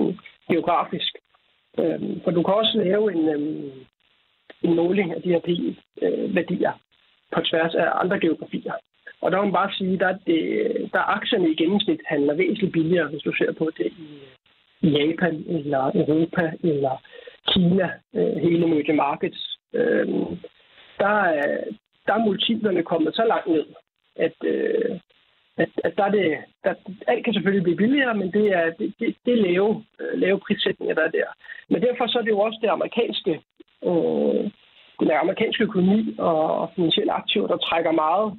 S5: geografisk. Øh, for du kan også lave en, øh, en måling af de her P-værdier på tværs af andre geografier. Og der må man bare sige, at der, det, der aktierne i gennemsnit handler væsentligt billigere, hvis du ser på det i, Japan eller Europa eller Kina, øh, hele emerging markets, øh, der, er, der er multiplerne kommet så langt ned, at, øh, at, at der er det, der, alt kan selvfølgelig blive billigere, men det er, det, det, det er lave, øh, lave prissætninger, der er der. Men derfor så er det jo også det amerikanske øh, den amerikanske økonomi og, og finansielle aktiver, der trækker meget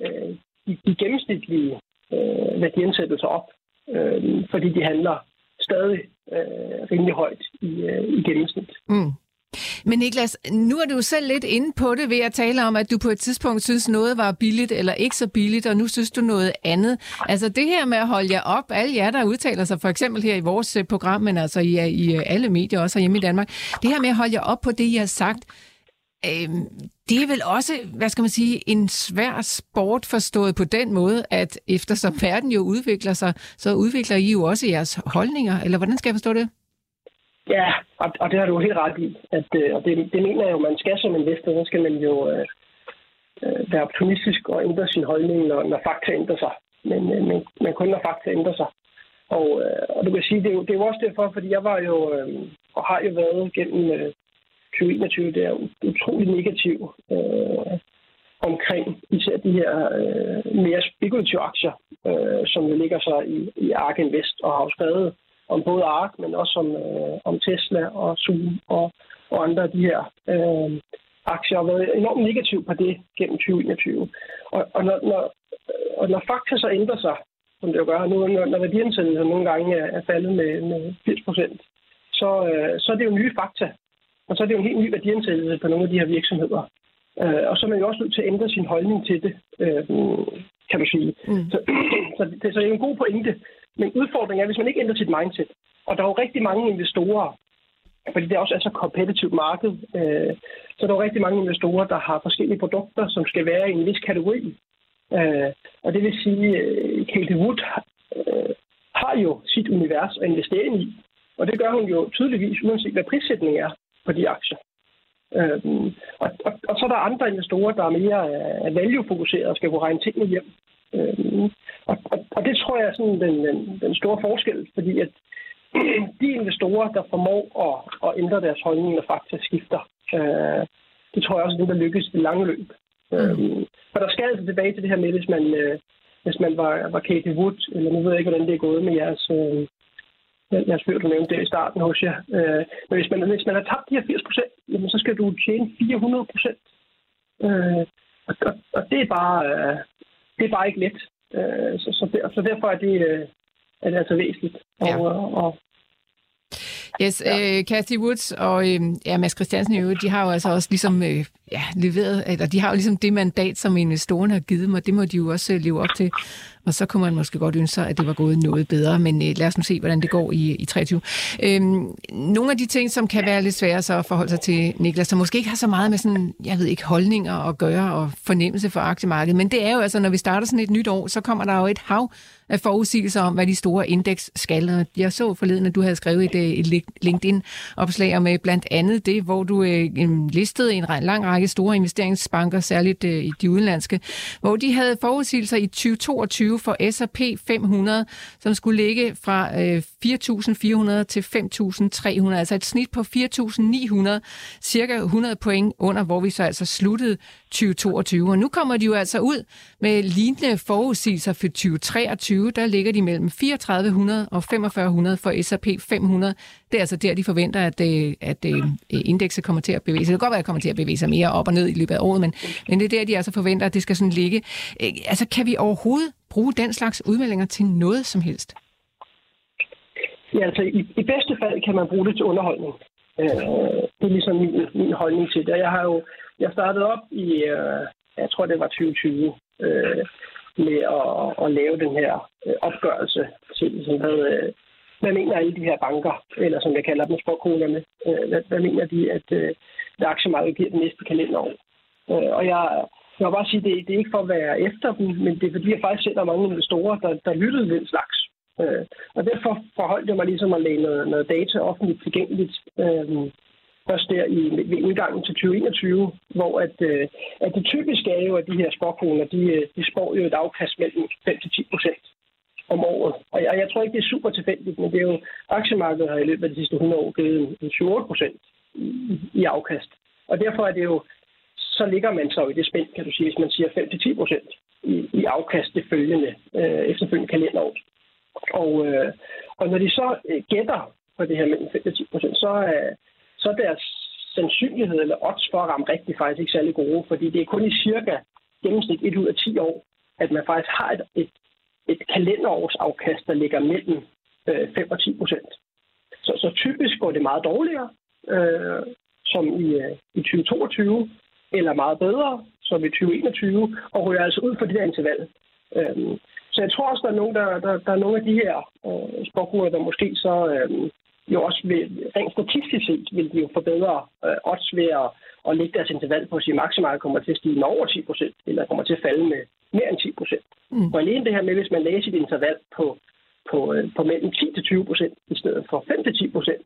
S5: øh, de, de gennemsnitlige øh, værdiansættelser op, øh, fordi de handler stadig øh, rimelig højt i, øh, i gennemsnit.
S3: Mm. Men Niklas, nu er du selv lidt inde på det ved at tale om, at du på et tidspunkt synes noget var billigt eller ikke så billigt, og nu synes du noget andet. Altså det her med at holde jer op, alle jer, der udtaler sig, for eksempel her i vores øh, program, men altså i, øh, i øh, alle medier, også hjemme i Danmark, det her med at holde jer op på det, I har sagt, øh, det er vel også, hvad skal man sige, en svær sport forstået på den måde, at eftersom verden jo udvikler sig, så udvikler I jo også jeres holdninger, eller hvordan skal jeg forstå det?
S5: Ja, og, og det har du helt ret i. At, øh, og det, det mener jeg jo, man skal som investor, så skal man jo øh, øh være optimistisk og ændre sin holdning, når, når fakta ændrer sig. Men, øh, men, men kun når fakta ændrer sig. Og, øh, og du kan sige, det er, jo, det er jo også derfor, fordi jeg var jo, øh, og har jo været gennem øh, 2021, det er utrolig negativ øh, omkring især de her øh, mere spekulative aktier, øh, som jo ligger sig i, i Ark Invest og har jo skrevet om både ARK, men også om, øh, om Tesla og Zoom og, og andre af de her øh, aktier har været enormt negativ på det gennem 2021. Og, og, når, når, og når fakta så ændrer sig, som det jo gør nu, når, når værdiansættelsen nogle gange er, er faldet med, med 80 procent, så, øh, så er det jo nye fakta. Og så er det jo en helt ny værdiansættelse på nogle af de her virksomheder. Øh, og så er man jo også nødt til at ændre sin holdning til det, øh, kan du sige. Mm. Så, så, det, så det er en god pointe. Men udfordringen er, hvis man ikke ændrer sit mindset, og der er jo rigtig mange investorer, fordi det også er så kompetitivt marked, øh, så er der jo rigtig mange investorer, der har forskellige produkter, som skal være i en vis kategori. Øh, og det vil sige, at Katie Wood øh, har jo sit univers at investere i, og det gør hun jo tydeligvis, uanset hvad prissætningen er på de aktier. Øh, og, og, og så er der andre investorer, der er mere uh, value-fokuseret og skal kunne regne tingene hjem. Øh, og, og, og det tror jeg er sådan den, den, den store forskel, fordi at de investorer, der formår at, at ændre deres holdning, når fakta skifter, øh, det tror jeg også er dem, der lykkes i det lange løb. Mm. Øh, for der skal altså tilbage til det her med, hvis man, øh, hvis man var, var Katie Wood, eller nu ved jeg ikke, hvordan det er gået med jeres, øh, jeres fyr, du nævnte det i starten hos jer. Øh, men hvis man, hvis man har tabt de her 80 procent, så skal du tjene 400 procent. Øh, og, og, og det er bare, øh, det er bare ikke let. Øh, så, så, der, så derfor er det, øh, er det altså væsentligt. Og, ja. og, og,
S3: Yes, ja. øh, Kathy Woods og øh, ja, Mads Christiansen i øvrigt, de har jo altså også ligesom øh, ja, leveret, eller de har jo ligesom det mandat, som investorerne har givet og det må de jo også øh, leve op til. Og så kunne man måske godt ønske sig, at det var gået noget bedre, men øh, lad os nu se, hvordan det går i, i 23. Øhm, nogle af de ting, som kan være lidt svære så at forholde sig til, Niklas, som måske ikke har så meget med sådan, jeg ved ikke, holdninger at gøre og fornemmelse for aktiemarkedet, men det er jo altså, når vi starter sådan et nyt år, så kommer der jo et hav af forudsigelser om, hvad de store indeks skal. Jeg så forleden, at du havde skrevet et, øh, et LinkedIn-opslag om blandt andet det, hvor du øh, listede en lang række store investeringsbanker, særligt øh, de udenlandske, hvor de havde forudsigelser i 2022 for S&P 500, som skulle ligge fra øh, 4.400 til 5.300, altså et snit på 4.900, cirka 100 point under, hvor vi så altså sluttede 2022. Og nu kommer de jo altså ud med lignende forudsigelser for 2023. Der ligger de mellem 3400 og 4500 for S&P 500. Det er altså der, de forventer, at, øh, at øh, indekset kommer til at bevæge sig. Det kan godt være, at det kommer til at bevæge sig mere op og ned i løbet af året, men, men det er der, de altså forventer, at det skal sådan ligge. Øh, altså, kan vi overhovedet bruge den slags udmeldinger til noget som helst?
S5: Ja, altså i, i bedste fald kan man bruge det til underholdning. Øh, det er ligesom min, min holdning til det. Jeg har jo jeg startede op i, øh, jeg tror det var 2020, øh, med at, at lave den her øh, opgørelse til, som havde, øh, hvad mener alle de her banker, eller som jeg kalder dem, sporkonerne, øh, hvad, hvad mener de, at øh, aktiemarkedet giver den næste kalenderår? Øh, og jeg, jeg vil bare sige, det, det er ikke for at være efter dem, men det er fordi, jeg faktisk selv er mange investorer, der, der lyttede den slags. Øh, og derfor forholdt jeg mig ligesom at lægge noget, noget data offentligt tilgængeligt øh, først der i, ved indgangen til 2021, hvor at, øh, at det typiske er jo, at de her sporkroner, de, øh, de spår jo et afkast mellem 5-10 procent om året. Og jeg, jeg tror ikke, det er super tilfældigt, men det er jo, aktiemarkedet har i løbet af de sidste 100 år givet en 7 procent i, i afkast. Og derfor er det jo, så ligger man så i det spænd, kan du sige, hvis man siger 5-10 procent i, i afkast det følgende, øh, efterfølgende kalenderår. Og, øh, og når de så øh, gætter på det her mellem 5-10 procent, så, øh, så deres sandsynlighed eller odds for at ramme rigtigt faktisk ikke særlig gode, fordi det er kun i cirka gennemsnit 1 ud af 10 år, at man faktisk har et, et, et kalenderårsafkast, der ligger mellem øh, 5 og 10 procent. Så, så typisk går det meget dårligere, øh, som i, øh, i 2022, eller meget bedre, som i 2021, og ryger altså ud for det der interval. Øh, så jeg tror også, der er nogen, der, der, der er nogle af de her øh, sportgrupper, der måske så øh, jo også vil, rent statistisk set vil de jo forbedre øh, odds ved at, at lægge deres interval på at sige, at maksimal kommer til at stige med over 10 procent, eller kommer til at falde med mere end 10 procent. Mm. Og alene det her med, hvis man læser et interval på, på, øh, på mellem 10 til 20 procent i stedet for 5 til 10 procent,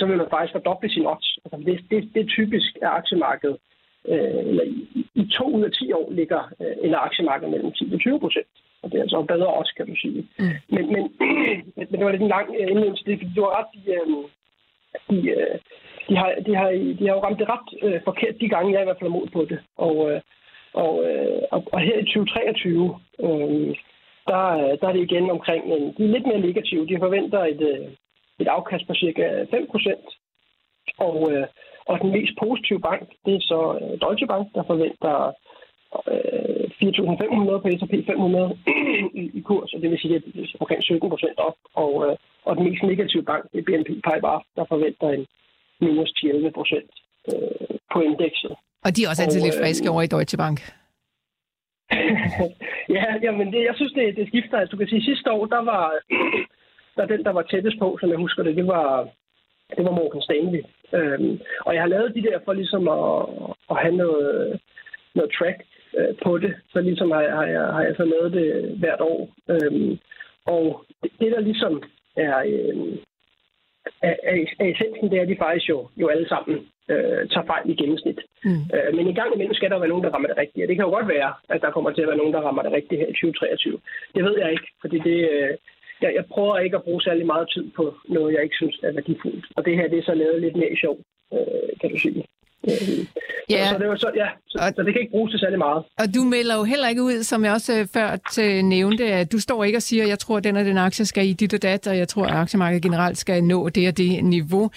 S5: så vil man faktisk fordoble sin odds. Altså, det, det, det er typisk af aktiemarkedet. Øh, eller i, i to ud af 10 år ligger øh, eller aktiemarkedet mellem 10 til 20 procent. Og det er altså bedre også, kan du sige. Mm. Men, men, men det var lidt en lang øh, indledning til det, fordi du har ret, de, øh, de, øh, de, har, de, har, de har jo ramt det ret øh, forkert de gange, jeg i hvert fald er mod på det. Og, øh, og, øh, og, og her i 2023, øh, der, der er det igen omkring, en, de er lidt mere negative. De forventer et, et afkast på cirka 5 procent. Og, øh, og den mest positive bank, det er så øh, Deutsche Bank, der forventer 4.500 på S&P 500 i, kurs, og det vil sige, at det er omkring 17 procent op. Og, øh, og den mest negative bank, det er BNP Paribas, der forventer en minus 11 procent øh, på indekset.
S3: Og de er også altid og, lidt friske øh, over i Deutsche Bank.
S5: ja, jamen det, jeg synes, det, det skifter. Altså, du kan sige, sidste år, der var der den, der var tættest på, som jeg husker det, det var, det var Morgan Stanley. Øhm, og jeg har lavet de der for ligesom at, at have noget, noget track øh, på det. Så ligesom har jeg, har, jeg, har jeg så lavet det hvert år. Øhm, og det, det, der ligesom er, øh, er, er, er essensen, det er, at de faktisk jo, jo alle sammen øh, tager fejl i gennemsnit. Mm. Øh, men i gang imellem skal der være nogen, der rammer det rigtige. Og det kan jo godt være, at der kommer til at være nogen, der rammer det rigtige her i 2023. Det ved jeg ikke, fordi det... Øh, jeg, jeg prøver ikke at bruge særlig meget tid på noget, jeg ikke synes er værdifuldt. Og det her, det er så lavet lidt mere sjov, øh, kan du sige. Øh, ja. Så, så, det var så, ja, så, og, så det kan ikke bruges til særlig meget.
S3: Og du melder jo heller ikke ud, som jeg også øh, før til nævnte, at du står ikke og siger, at jeg tror, at den og den aktie skal i dit og dat, og jeg tror, at aktiemarkedet generelt skal nå det og det niveau.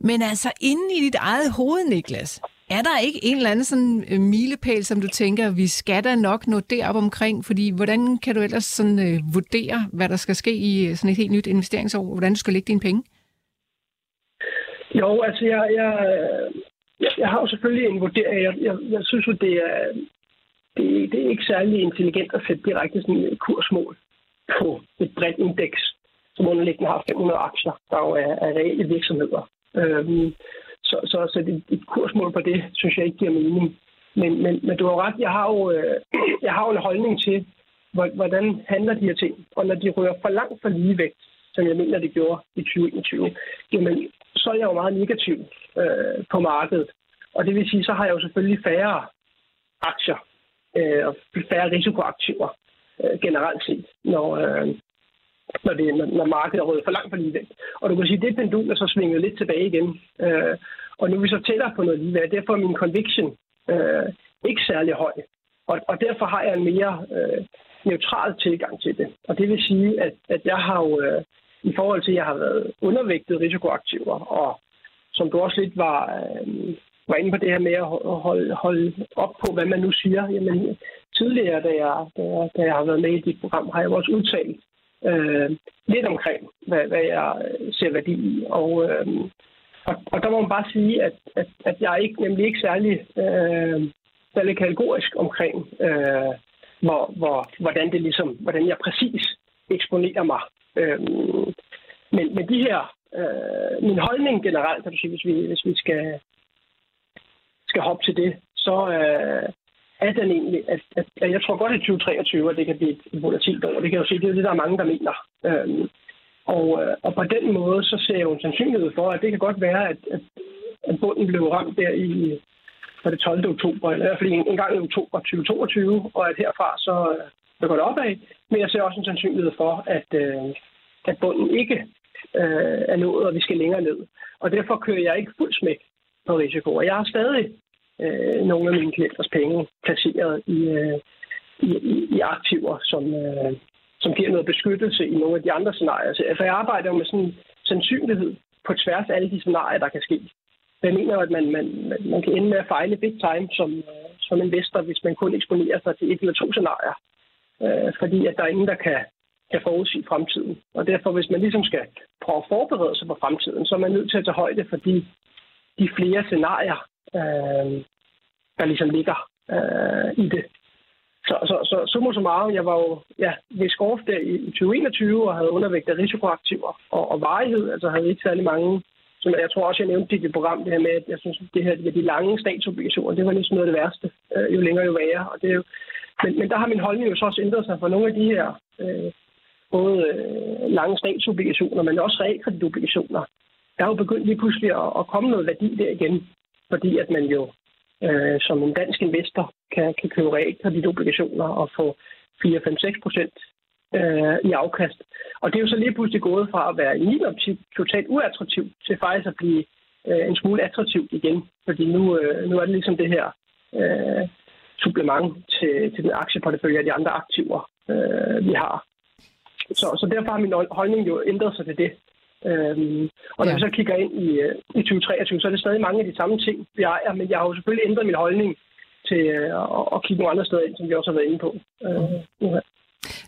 S3: Men altså, inden i dit eget hoved, Niklas, er der ikke en eller anden sådan øh, milepæl, som du tænker, vi skal da nok nå derop omkring? Fordi hvordan kan du ellers sådan, øh, vurdere, hvad der skal ske i øh, sådan et helt nyt investeringsår? Hvordan du skal lægge dine penge?
S5: Jo, altså jeg, jeg, jeg, jeg har jo selvfølgelig en vurdering. Jeg, jeg, jeg synes jo, det er, det, det er ikke særlig intelligent at sætte direkte sådan et kursmål på et bredt indeks, som underliggende har 500 aktier, der jo er, er reelle virksomheder. Øhm, så, så, så det, et kursmål på det, synes jeg ikke giver mening. Men, men, men du har ret, jeg har jo, øh, jeg har jo en holdning til, hvordan handler de her ting. Og når de rører for langt for ligevægt, som jeg mener, det gjorde i 2021, jamen, så er jeg jo meget negativ øh, på markedet. Og det vil sige, så har jeg jo selvfølgelig færre aktier øh, og færre risikoaktiver øh, generelt set, når, øh, når, det, når, når markedet er rødt for langt for ligevægt. Og du kan sige, at det pendul er så svinget lidt tilbage igen. Øh, og nu er vi så tættere på noget ligevægt. Derfor er min conviction øh, ikke særlig høj. Og, og derfor har jeg en mere øh, neutral tilgang til det. Og det vil sige, at, at jeg har jo øh, i forhold til, at jeg har været undervægtet risikoaktiver, og som du også lidt var, øh, var inde på det her med at holde, holde op på, hvad man nu siger. Jamen, tidligere, da jeg, da jeg, da jeg har været med i dit program, har jeg også udtalt øh, lidt omkring, hvad, hvad jeg ser værdi i. Og, øh, og, og der må man bare sige, at, at, at jeg er ikke, nemlig ikke særlig, øh, særlig kategorisk omkring, øh, hvor, hvor, hvordan, det ligesom, hvordan jeg præcis eksponerer mig. Øh, men, men de her, øh, min holdning generelt, kan du sige, hvis vi, hvis vi skal, skal hoppe til det, så øh, er den egentlig, at, at, at jeg tror godt i 2023, at det kan blive et volatilt år. Det kan jeg jo se, det er det, der er mange, der mener. Øhm, og, øh, og på den måde, så ser jeg jo en sandsynlighed for, at det kan godt være, at, at, at bunden blev ramt der i for det 12. oktober, eller i hvert fald en, en gang i oktober 2022, og at herfra så, øh, så går det opad. Men jeg ser også en sandsynlighed for, at, øh, at bunden ikke øh, er nået, og vi skal længere ned. Og derfor kører jeg ikke fuldt smæk på risiko. Og jeg har stadig øh, nogle af mine klienters penge placeret i, øh, i, i, i aktiver, som, øh, som giver noget beskyttelse i nogle af de andre scenarier. Så, altså, jeg arbejder jo med sådan en sandsynlighed på tværs af alle de scenarier, der kan ske. Jeg mener, at man, man, man kan ende med at fejle big time som, øh, som investor, hvis man kun eksponerer sig til et eller to scenarier. Øh, fordi at der er ingen, der kan, kan forudsige fremtiden. Og derfor, hvis man ligesom skal prøve at forberede sig på fremtiden, så er man nødt til at tage højde for de, de flere scenarier, øh, der ligesom ligger øh, i det. Så, så, så summa summarum, jeg var jo ja, ved Skorf der i, 2021 og havde undervægt af risikoaktiver og, og varighed, altså havde ikke særlig mange som jeg tror også, jeg nævnte i det program, det her med, at jeg synes, det her med de lange statsobligationer, det var ligesom noget af det værste, øh, jo længere jo værre. Og det er jo, men, men der har min holdning jo så også ændret sig for nogle af de her øh, både øh, lange statsobligationer, men også realkreditobligationer. Der er jo begyndt lige pludselig at, at komme noget værdi der igen, fordi at man jo øh, som en dansk investor kan, kan købe realkreditobligationer og få 4-5-6 procent øh, i afkast. Og det er jo så lige pludselig gået fra at være i min optik totalt uattraktivt til faktisk at blive øh, en smule attraktivt igen. Fordi nu, øh, nu er det ligesom det her øh, supplement til, til den aktieportefølje og de andre aktiver, øh, vi har. Så, så derfor har min holdning jo ændret sig til det. Øhm, og når ja. vi så kigger ind i, øh, i 2023, så er det stadig mange af de samme ting, vi ejer, men jeg har jo selvfølgelig ændret min holdning til øh, at, at kigge nogle andre steder ind, som vi også har været inde på. Øh,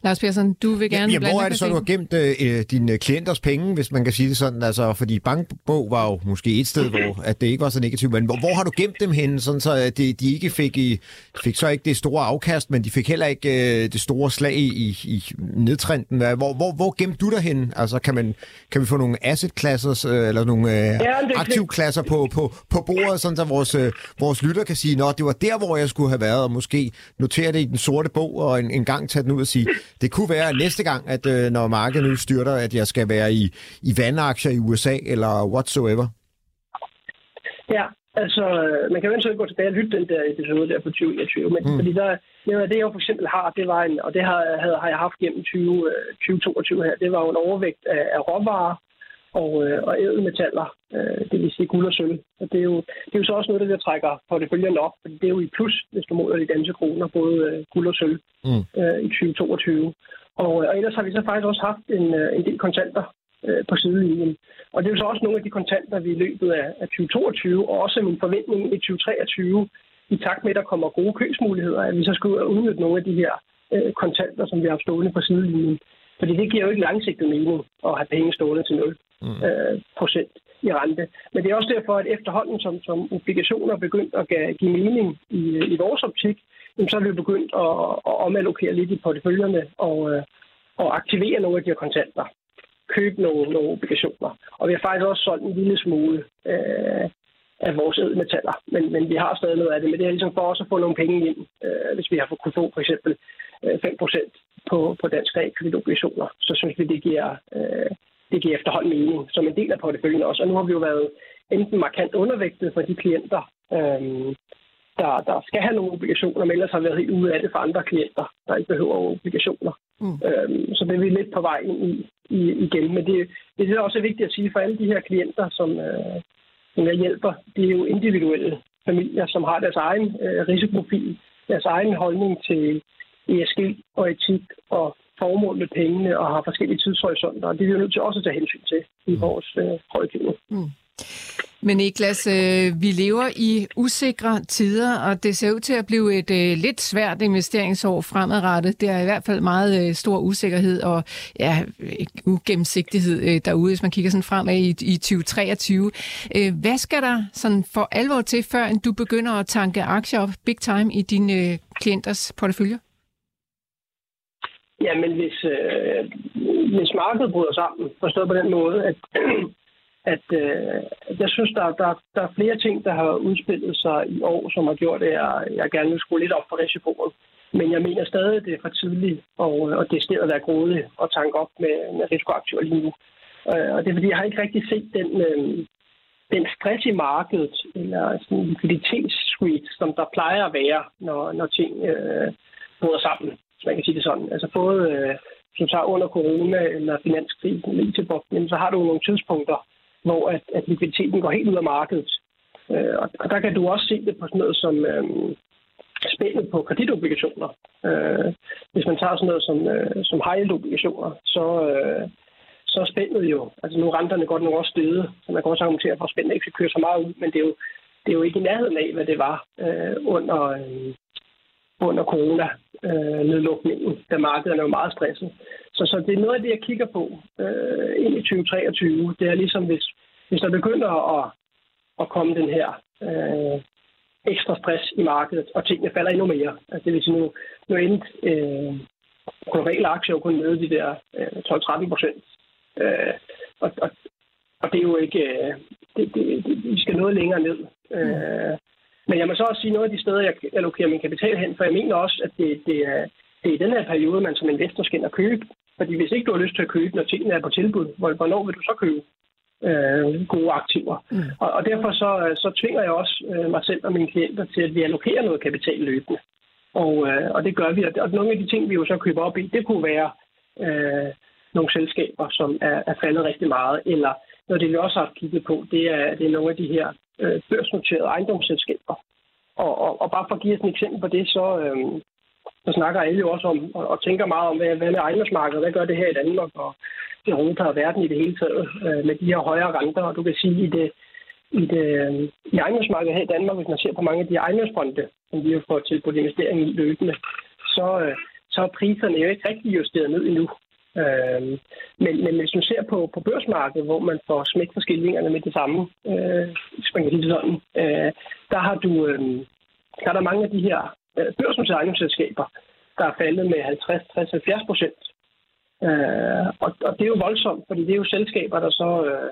S3: Lars Persson, du vil gerne...
S4: Ja, hvor er det så, du har gemt øh, dine klienters penge, hvis man kan sige det sådan? Altså, fordi bankbog var jo måske et sted, hvor at det ikke var så negativt, men hvor, hvor har du gemt dem henne, sådan så at de, de ikke fik, i, fik så ikke det store afkast, men de fik heller ikke øh, det store slag i, i nedtrenden? Hvor, hvor, hvor gemte du dig henne? Altså, kan, man, kan vi få nogle asset classes, øh, eller nogle øh, ja, klasser på, på, på bordet, sådan så vores, øh, vores lytter kan sige, at det var der, hvor jeg skulle have været, og måske notere det i den sorte bog, og en, en gang tage den ud og sige, det kunne være næste gang, at øh, når markedet nu styrter, at jeg skal være i, i vandaktier i USA eller whatsoever.
S5: Ja, altså, man kan jo ikke gå tilbage og lytte den der episode der på 2021, men mm. fordi der, det jeg for eksempel har, det var en, og det har, har jeg haft gennem 20, 2022 øh, her, det var jo en overvægt af, af råvarer, og, øh, og ædelmetaller, øh, det vil sige guld og sølv. Og det er, jo, det er jo så også noget, der trækker porteføljen op, for det er jo i plus, hvis du måler de danske kroner, både øh, guld og sølv mm. øh, i 2022. Og, og ellers har vi så faktisk også haft en, øh, en del kontanter øh, på sidelinjen. Og det er jo så også nogle af de kontanter, vi i løbet af, af 2022, og også min forventning i 2023, i takt med, at der kommer gode købsmuligheder, at vi så skal ud og udnytte nogle af de her øh, kontanter, som vi har haft stående på sidelinjen. Fordi det giver jo ikke langsigtet mening at have penge stående til 0 mm. øh, procent i rente. Men det er også derfor, at efterhånden som, som obligationer er begyndt at give mening i, øh, i vores optik, så er vi begyndt at, at omallokere lidt i porteføljerne og, øh, og aktivere nogle af de her kontanter. Købe nogle, nogle obligationer. Og vi har faktisk også solgt en lille smule øh, af vores edmetaller, Men, men vi har stadig noget af det. Men det er ligesom for os at få nogle penge ind, øh, hvis vi har kunnet få for eksempel øh, 5% på, på dansk realkreditobligationer. Så synes vi, det giver, øh, det giver efterhånden mening som en del af porteføljen også. Og nu har vi jo været enten markant undervægtet for de klienter, øhm, der, der skal have nogle obligationer, men ellers har været helt ude af det for andre klienter, der ikke behøver obligationer. Mm. Øhm, så det er vi lidt på vej ind i, i igen. Men det, det er også vigtigt at sige for alle de her klienter, som, øh, som jeg hjælper, det er jo individuelle familier, som har deres egen øh, risikoprofil, deres egen holdning til ESG og etik og formål med pengene og har forskellige tidshorisonter. Og det er vi nødt til også at tage hensyn til i mm. vores øh, rådgivning. Mm.
S3: Men Niklas, øh, vi lever i usikre tider, og det ser ud til at blive et øh, lidt svært investeringsår fremadrettet. Det er i hvert fald meget øh, stor usikkerhed og ja, ugennemsigtighed øh, derude, hvis man kigger sådan fremad i, i 2023. Øh, hvad skal der sådan for alvor til, før du begynder at tanke aktier op big time i dine øh, klienters porteføljer?
S5: Ja, men hvis, øh, hvis markedet bryder sammen, forstået på den måde, at, at øh, jeg synes, der, der, der er flere ting, der har udspillet sig i år, som har gjort, at jeg, jeg gerne vil skrue lidt op for risikoen. Men jeg mener stadig, at det er for tidligt, og, og det er at være grådig og tanke op med, med risikoaktiver lige nu. Øh, og det er fordi, jeg har ikke rigtig set den, øh, den stress i markedet, eller sådan en likviditetssqueeze, som der plejer at være, når, når ting øh, bryder sammen hvis man kan sige det sådan. Altså både, øh, hvis du tager under corona eller finanskrisen, it så har du nogle tidspunkter, hvor at, at likviditeten går helt ud af markedet. Øh, og, og der kan du også se det på sådan noget som øh, spændet på kreditobligationer. Øh, hvis man tager sådan noget som, øh, som high obligationer så, øh, så så er spændet jo, altså nu er renterne godt nok også steget, så man kan også argumentere for, at spændet ikke skal køre så meget ud, men det er jo, det er jo ikke i nærheden af, hvad det var øh, under, øh, under corona-nedlukningen, øh, da markedet er meget stresset. Så, så det er noget af det, jeg kigger på øh, ind i 2023. Det er ligesom, hvis, hvis der begynder at, at komme den her øh, ekstra stress i markedet, og tingene falder endnu mere. Altså, det vil sige, nu, nu endte øh, globale aktier jo kun nede de der øh, 12-13 procent. Øh, og, og, og det er jo ikke... Øh, det, det, det, vi skal noget længere ned. Øh, men jeg må så også sige noget af de steder, jeg allokerer min kapital hen, for jeg mener også, at det, det, er, det er i den her periode, man som investor skal ind og købe. Fordi hvis ikke du har lyst til at købe, når tingene er på tilbud, hvornår vil du så købe øh, gode aktiver? Mm. Og, og derfor så, så tvinger jeg også øh, mig selv og mine klienter til, at vi allokerer noget kapital løbende. Og, øh, og det gør vi. Og nogle af de ting, vi jo så køber op i, det kunne være øh, nogle selskaber, som er, er faldet rigtig meget. Eller noget det, vi også har kigget på, det er, det er nogle af de her øh, børsnoterede ejendomsselskaber. Og, og, og bare for at give et eksempel på det, så, øh, så snakker alle jo også om, og, og tænker meget om, hvad, hvad med ejendomsmarkedet, hvad gør det her i Danmark og i Europa og verden i det hele taget øh, med de her højere renter. Og du kan sige, i det, i, det, øh, i ejendomsmarkedet her i Danmark, hvis man ser på mange af de ejendomsfonde, som vi har fået tilbudt investering i løbende, så, øh, så er priserne jo ikke rigtig justeret ned endnu. Øh, men, men hvis man ser på, på børsmarkedet, hvor man får smæk for skillingerne med det samme, øh, springer lige sådan, øh, der har du øh, der er der mange af de her øh, børsnoterede ejendomsselskaber, der er faldet med 50, 60, 70 procent. Øh, og, og det er jo voldsomt, fordi det er jo selskaber, der så øh,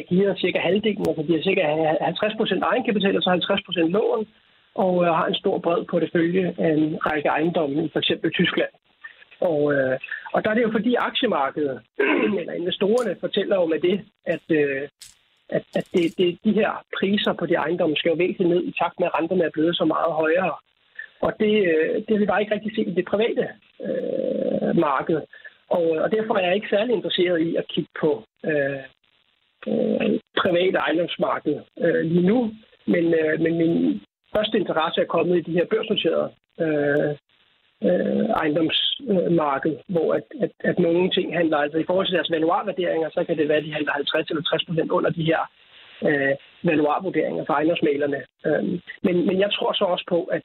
S5: agerer cirka halvdelen, altså de har cirka 50 procent egenkapital og så 50 procent lån, og øh, har en stor bred portefølje af en række ejendomme i f.eks. Tyskland. Og, øh, og der er det jo fordi aktiemarkedet, eller investorerne, fortæller jo med det, at, øh, at, at det, det, de her priser på de ejendomme skal jo væsentligt ned i takt med, at renterne er blevet så meget højere. Og det, øh, det har vi bare ikke rigtig set i det private øh, marked. Og, og derfor er jeg ikke særlig interesseret i at kigge på øh, øh, private ejendomsmarked øh, lige nu. Men, øh, men min første interesse er kommet i de her børsnoterede øh, øh, ejendomsmarked, hvor at, at, at nogle ting handler, altså i forhold til deres valuarvurderinger, så kan det være, at de handler 50 eller 60 procent under de her øh, valuarvurderinger for ejendomsmalerne. Øh, men, men jeg tror så også på, at,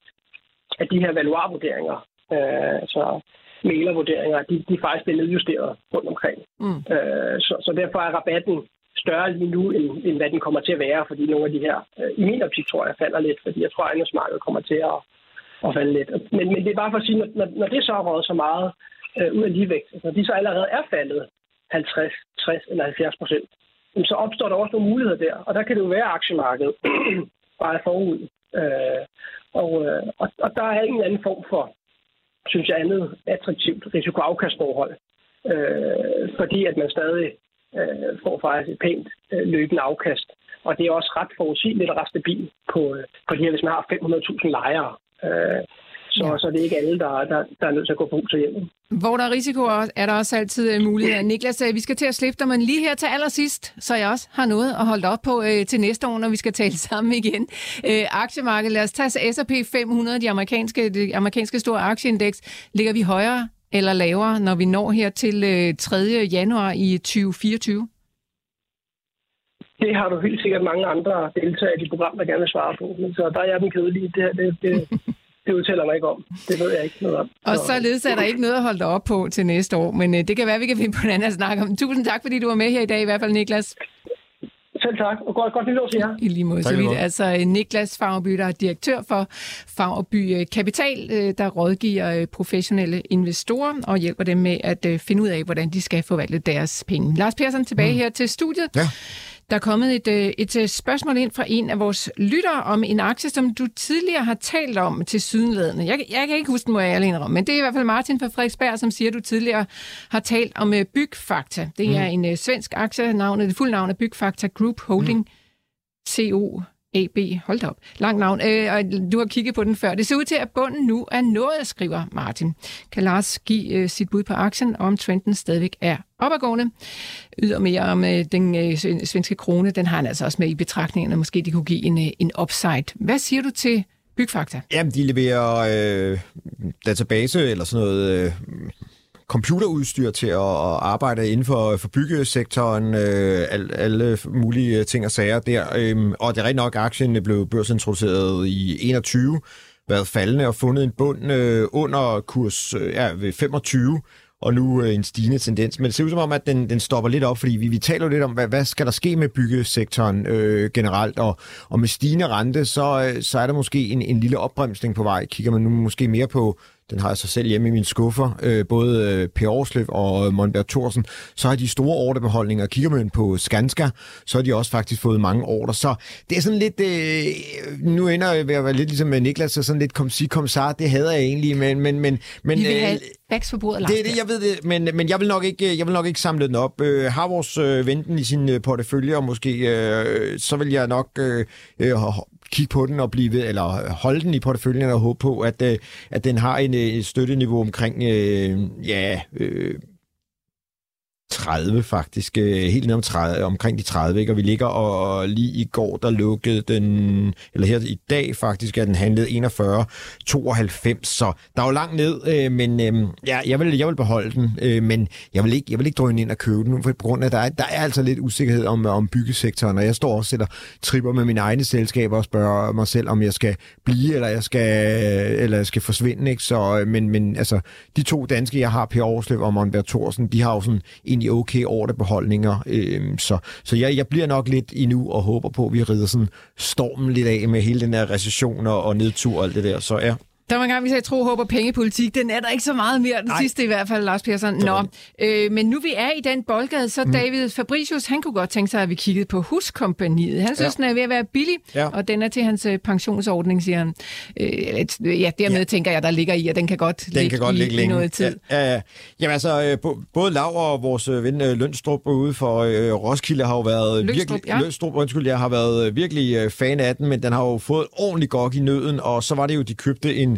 S5: at de her valuarvurderinger, øh, altså malervurderinger, de, de faktisk bliver nedjusteret rundt omkring. Mm. Øh, så, så derfor er rabatten større lige nu, end, end hvad den kommer til at være, fordi nogle af de her, øh, i min optik tror jeg, falder lidt, fordi jeg tror, at ejendomsmarkedet kommer til at at falde lidt. Men, men det er bare for at sige, når, når det så har så meget øh, ud af ligevægt, når de så allerede er faldet 50, 60 eller 70 procent, så opstår der også nogle muligheder der. Og der kan det jo være aktiemarkedet bare forud. Øh, og, øh, og, og der er ingen anden form for, synes jeg, andet attraktivt risikoafkastforhold. Øh, fordi at man stadig øh, får faktisk et pænt øh, løbende afkast. Og det er også ret forudsigeligt og ret stabilt på, øh, på de her, hvis man har 500.000 lejere. Øh, så, ja. så det er ikke alle, der, der, der er nødt til at gå på til hjemme.
S3: Hvor der er risiko, er der også altid øh, muligheder. Niklas, øh, vi skal til at slippe dig, men lige her til allersidst, så jeg også har noget at holde op på øh, til næste år, når vi skal tale sammen igen. Øh, aktiemarkedet, lad os tage S&P 500, de amerikanske, de amerikanske store aktieindeks. Ligger vi højere eller lavere, når vi når her til øh, 3. januar i 2024?
S5: det har du helt sikkert mange andre deltagere i de program, der gerne vil svare på. Men så der er jeg den kedelige. Det, det, det, det udtaler mig ikke om. Det ved jeg ikke noget om.
S3: Og så således er der ikke noget at holde dig op på til næste år, men øh, det kan være, vi kan finde på en anden at snakke om. Tusind tak, fordi du var med her i dag, i hvert fald Niklas.
S5: Selv tak, og godt, godt nytår til jer.
S3: I lige måde, så vidt. Altså Niklas Fagerby, der er direktør for Fagerby øh, Kapital, øh, der rådgiver professionelle investorer og hjælper dem med at finde ud af, hvordan de skal forvalte deres penge. Lars Persson tilbage mm. her til studiet. Ja. Der er kommet et, øh, et øh, spørgsmål ind fra en af vores lyttere om en aktie, som du tidligere har talt om til sydenladende. Jeg, jeg kan ikke huske den, må jeg alene om, men det er i hvert fald Martin fra Frederiksberg, som siger, at du tidligere har talt om øh, Bygfakta. Det er mm. en svensk aktie, navnet, det fulde navn er Bygfakta Group Holding mm. CO AB. Hold da op. Lang navn. Øh, og du har kigget på den før. Det ser ud til, at bunden nu er nået, skriver Martin. Kan Lars give øh, sit bud på aktien, om trenden stadigvæk er opadgående? Ydermere om øh, den øh, svenske krone, den har han altså også med i betragtningen, og måske de kunne give en, øh, en upside. Hvad siger du til Bygfakta?
S4: Jamen, de leverer øh, database eller sådan noget... Øh computerudstyr til at, at arbejde inden for, for byggesektoren, øh, al, alle mulige ting og sager der. Øh, og det er rigtig nok, at aktien blev børsintroduceret i 21, været faldende og fundet en bund øh, under kurs øh, ja, ved 25 og nu øh, en stigende tendens. Men det ser ud som om, at den, den stopper lidt op, fordi vi, vi taler jo lidt om, hvad, hvad skal der ske med byggesektoren øh, generelt, og, og med stigende rente, så, øh, så er der måske en, en lille opbremsning på vej. Kigger man nu måske mere på den har jeg så selv hjemme i mine skuffer, øh, både øh, Per Aarsløv og Monberg Thorsen, så har de store ordrebeholdninger. Kigger man på Skanska, så har de også faktisk fået mange ordre. Så det er sådan lidt, øh, nu ender jeg ved at være lidt ligesom med Niklas, så sådan lidt kom sig, kom sar, det hader jeg egentlig, men... men, men, men
S3: Vi vil have vækst på bordet, Lars.
S4: det er det, jeg ved det, men, men jeg, vil nok ikke, jeg vil nok ikke samle den op. Øh, har vores øh, venten i sin øh, portefølje, og måske, øh, så vil jeg nok øh, øh, kigge på den og blive ved, eller holde den i porteføljen og håbe på, at, øh, at den har en, øh, støtteniveau omkring, øh, ja, øh, 30 faktisk, øh, helt ned om 30, omkring de 30, ikke? og vi ligger og lige i går, der lukkede den, eller her i dag faktisk, er den handlet 41, 92, så der er jo langt ned, øh, men øh, ja, jeg vil, jeg vil beholde den, men jeg vil ikke, jeg vil ikke drøne ind og købe den, for på grund af, at der er, der er altså lidt usikkerhed om, om byggesektoren, og jeg står også og tripper med mine egne selskaber og spørger mig selv, om jeg skal blive, eller jeg skal, eller jeg skal forsvinde, ikke? Så, men, men altså, de to danske, jeg har, Per Aarsløv og Monbert Thorsen, de har jo sådan egentlig okay ordrebeholdninger. Øh, så så jeg, jeg bliver nok lidt endnu og håber på, at vi rider sådan stormen lidt af med hele den her recession og, og nedtur og alt det der. Så ja.
S3: Der var en gang, vi sagde tro, håb og pengepolitik. Den er der ikke så meget mere. Den Nej. sidste i hvert fald, Lars Persson. Nå, øh, men nu vi er i den boldgade, så mm. David Fabricius, han kunne godt tænke sig, at vi kiggede på huskompaniet. Han synes, ja. den er ved at være billig, ja. og den er til hans øh, pensionsordning, siger han. Øh, ja, dermed ja. tænker jeg, der ligger i, at den kan godt den ligge kan godt i, ligge i noget tid.
S4: Ja, ja, ja. Jamen altså, øh, både Lav og vores øh, ven Lønstrup ude for øh, Roskilde har jo været
S3: Lønstrup,
S4: virkelig...
S3: Ja.
S4: Lønstrup, undskyld, jeg har været virkelig fan af den, men den har jo fået ordentligt godt i nøden, og så var det jo, de købte en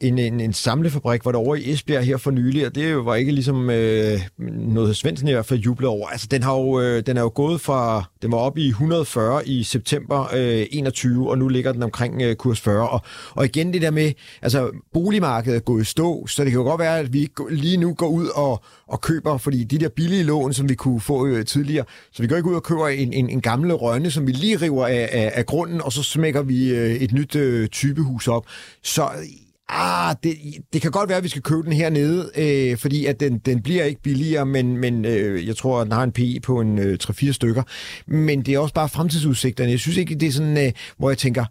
S4: en, en, en samlefabrik, hvor der over i Esbjerg her for nylig, og det var ikke ligesom øh, noget Svendsen i hvert fald jublede over. Altså, den, har jo, øh, den er jo gået fra, den var oppe i 140 i september øh, 21, og nu ligger den omkring øh, kurs 40. Og, og igen det der med, altså boligmarkedet er gået i stå, så det kan jo godt være, at vi ikke lige nu går ud og, og køber, fordi de der billige lån, som vi kunne få øh, tidligere, så vi går ikke ud og køber en, en, en gamle rønne, som vi lige river af, af, af grunden, og så smækker vi øh, et nyt øh, typehus op. Så Ah, det, det kan godt være, at vi skal købe den hernede, øh, fordi at den, den bliver ikke billigere, men, men øh, jeg tror, at den har en PI på en øh, 3-4 stykker. Men det er også bare fremtidsudsigterne. Jeg synes ikke, det er sådan, øh, hvor jeg tænker,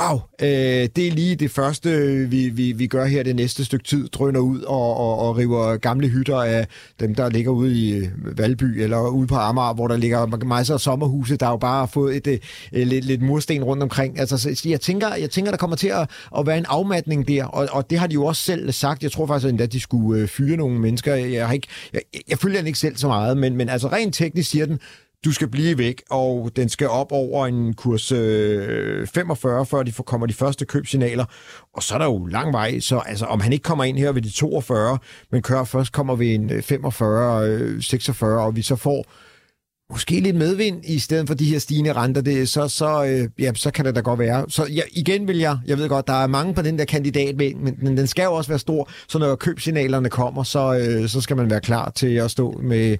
S4: wow, øh, det er lige det første, vi, vi, vi gør her det næste stykke tid, drøner ud og, og, og river gamle hytter af dem, der ligger ude i øh, Valby eller ude på Amager, hvor der ligger masser af sommerhuse, der har jo bare fået et, et, et, lidt, lidt mursten rundt omkring. Altså, så jeg, tænker, jeg tænker, der kommer til at, at være en afmatning der, og, og det har de jo også selv sagt. Jeg tror faktisk endda, at de skulle øh, fyre nogle mennesker. Jeg, har ikke, jeg, jeg følger den ikke selv så meget, men, men altså rent teknisk siger den, du skal blive væk, og den skal op over en kurs øh, 45, før de får, kommer de første købsignaler. Og så er der jo lang vej, så altså, om han ikke kommer ind her ved de 42, men kører først kommer vi en 45, øh, 46, øh, og vi så får måske lidt medvind i stedet for de her stigende renter, det, så, så, øh, ja, så kan det da godt være. Så ja, igen vil jeg, jeg ved godt, der er mange på den der kandidat, men, men den skal jo også være stor, så når købsignalerne kommer, så, øh, så skal man være klar til at stå med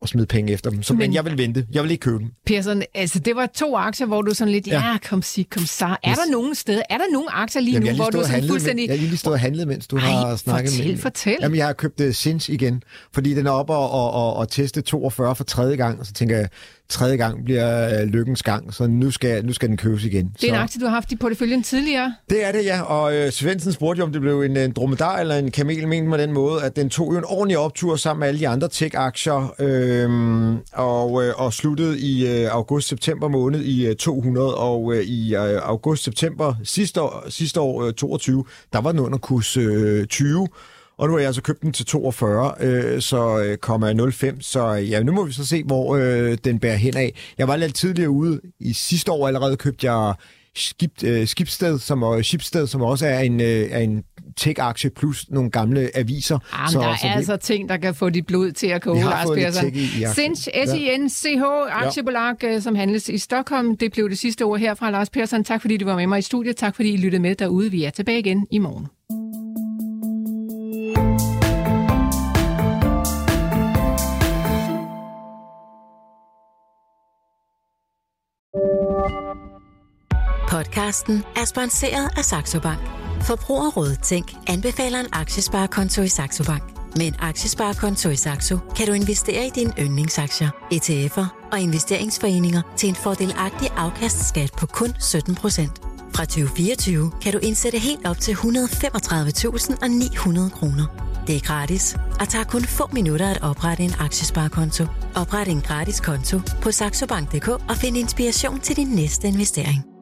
S4: og smide penge efter dem. Så, men, men jeg vil vente. Jeg vil ikke købe dem.
S3: Persson, altså det var to aktier, hvor du sådan lidt, ja, ja kom sig, kom så. Er yes. der nogen steder, er der nogen aktier lige Jamen, nu, hvor du sådan fuldstændig...
S4: jeg har lige stået og handlet, mens du Ej, har snakket
S3: fortæl,
S4: med...
S3: fortæl,
S4: Jamen, jeg har købt uh, Sins igen, fordi den er oppe og, og, og, og teste 42 for tredje gang, og så tænker jeg, tredje gang bliver øh, lykkens gang, så nu skal, nu skal den købes igen.
S3: Det er
S4: så.
S3: en aktie, du har haft i porteføljen tidligere.
S4: Det er det, ja. Og øh, Svendsen spurgte jo, om det blev en, en dromedar eller en kamel, mente med den måde, at den tog jo en ordentlig optur sammen med alle de andre tech-aktier, øh, Øhm, og, øh, og sluttede i øh, august-september måned i øh, 200, og øh, i øh, august-september sidste år, sidste år øh, 22, der var den under kurs øh, 20, og nu har jeg altså købt den til 42, øh, så øh, 05, så øh, ja, nu må vi så se, hvor øh, den bærer hen af. Jeg var lidt tidligere ude. I sidste år allerede købte jeg Skib, øh, Skibsted, som, og Skibsted, som også er en, øh, er en tech-aktie plus nogle gamle aviser.
S3: Ah, Jamen, så, der er så det... altså ting, der kan få dit blod til at koge, Lars Persson. Sinch, S-I-N-C-H, aktiebolag, ja. Øh, som handles i Stockholm. Det blev det sidste ord her fra Lars Persson. Tak fordi du var med mig i studiet. Tak fordi I lyttede med derude. Vi er tilbage igen i morgen.
S1: Podcasten er sponsoreret af Saxo Bank. Forbrugerrådet Tænk anbefaler en aktiesparekonto i Saxo Bank. Med en aktiesparekonto i Saxo kan du investere i dine yndlingsaktier, ETF'er og investeringsforeninger til en fordelagtig afkastskat på kun 17% Fra 2024 kan du indsætte helt op til 135.900 kroner. Det er gratis og tager kun få minutter at oprette en aktiesparekonto. Opret en gratis konto på saxobank.dk og find inspiration til din næste investering.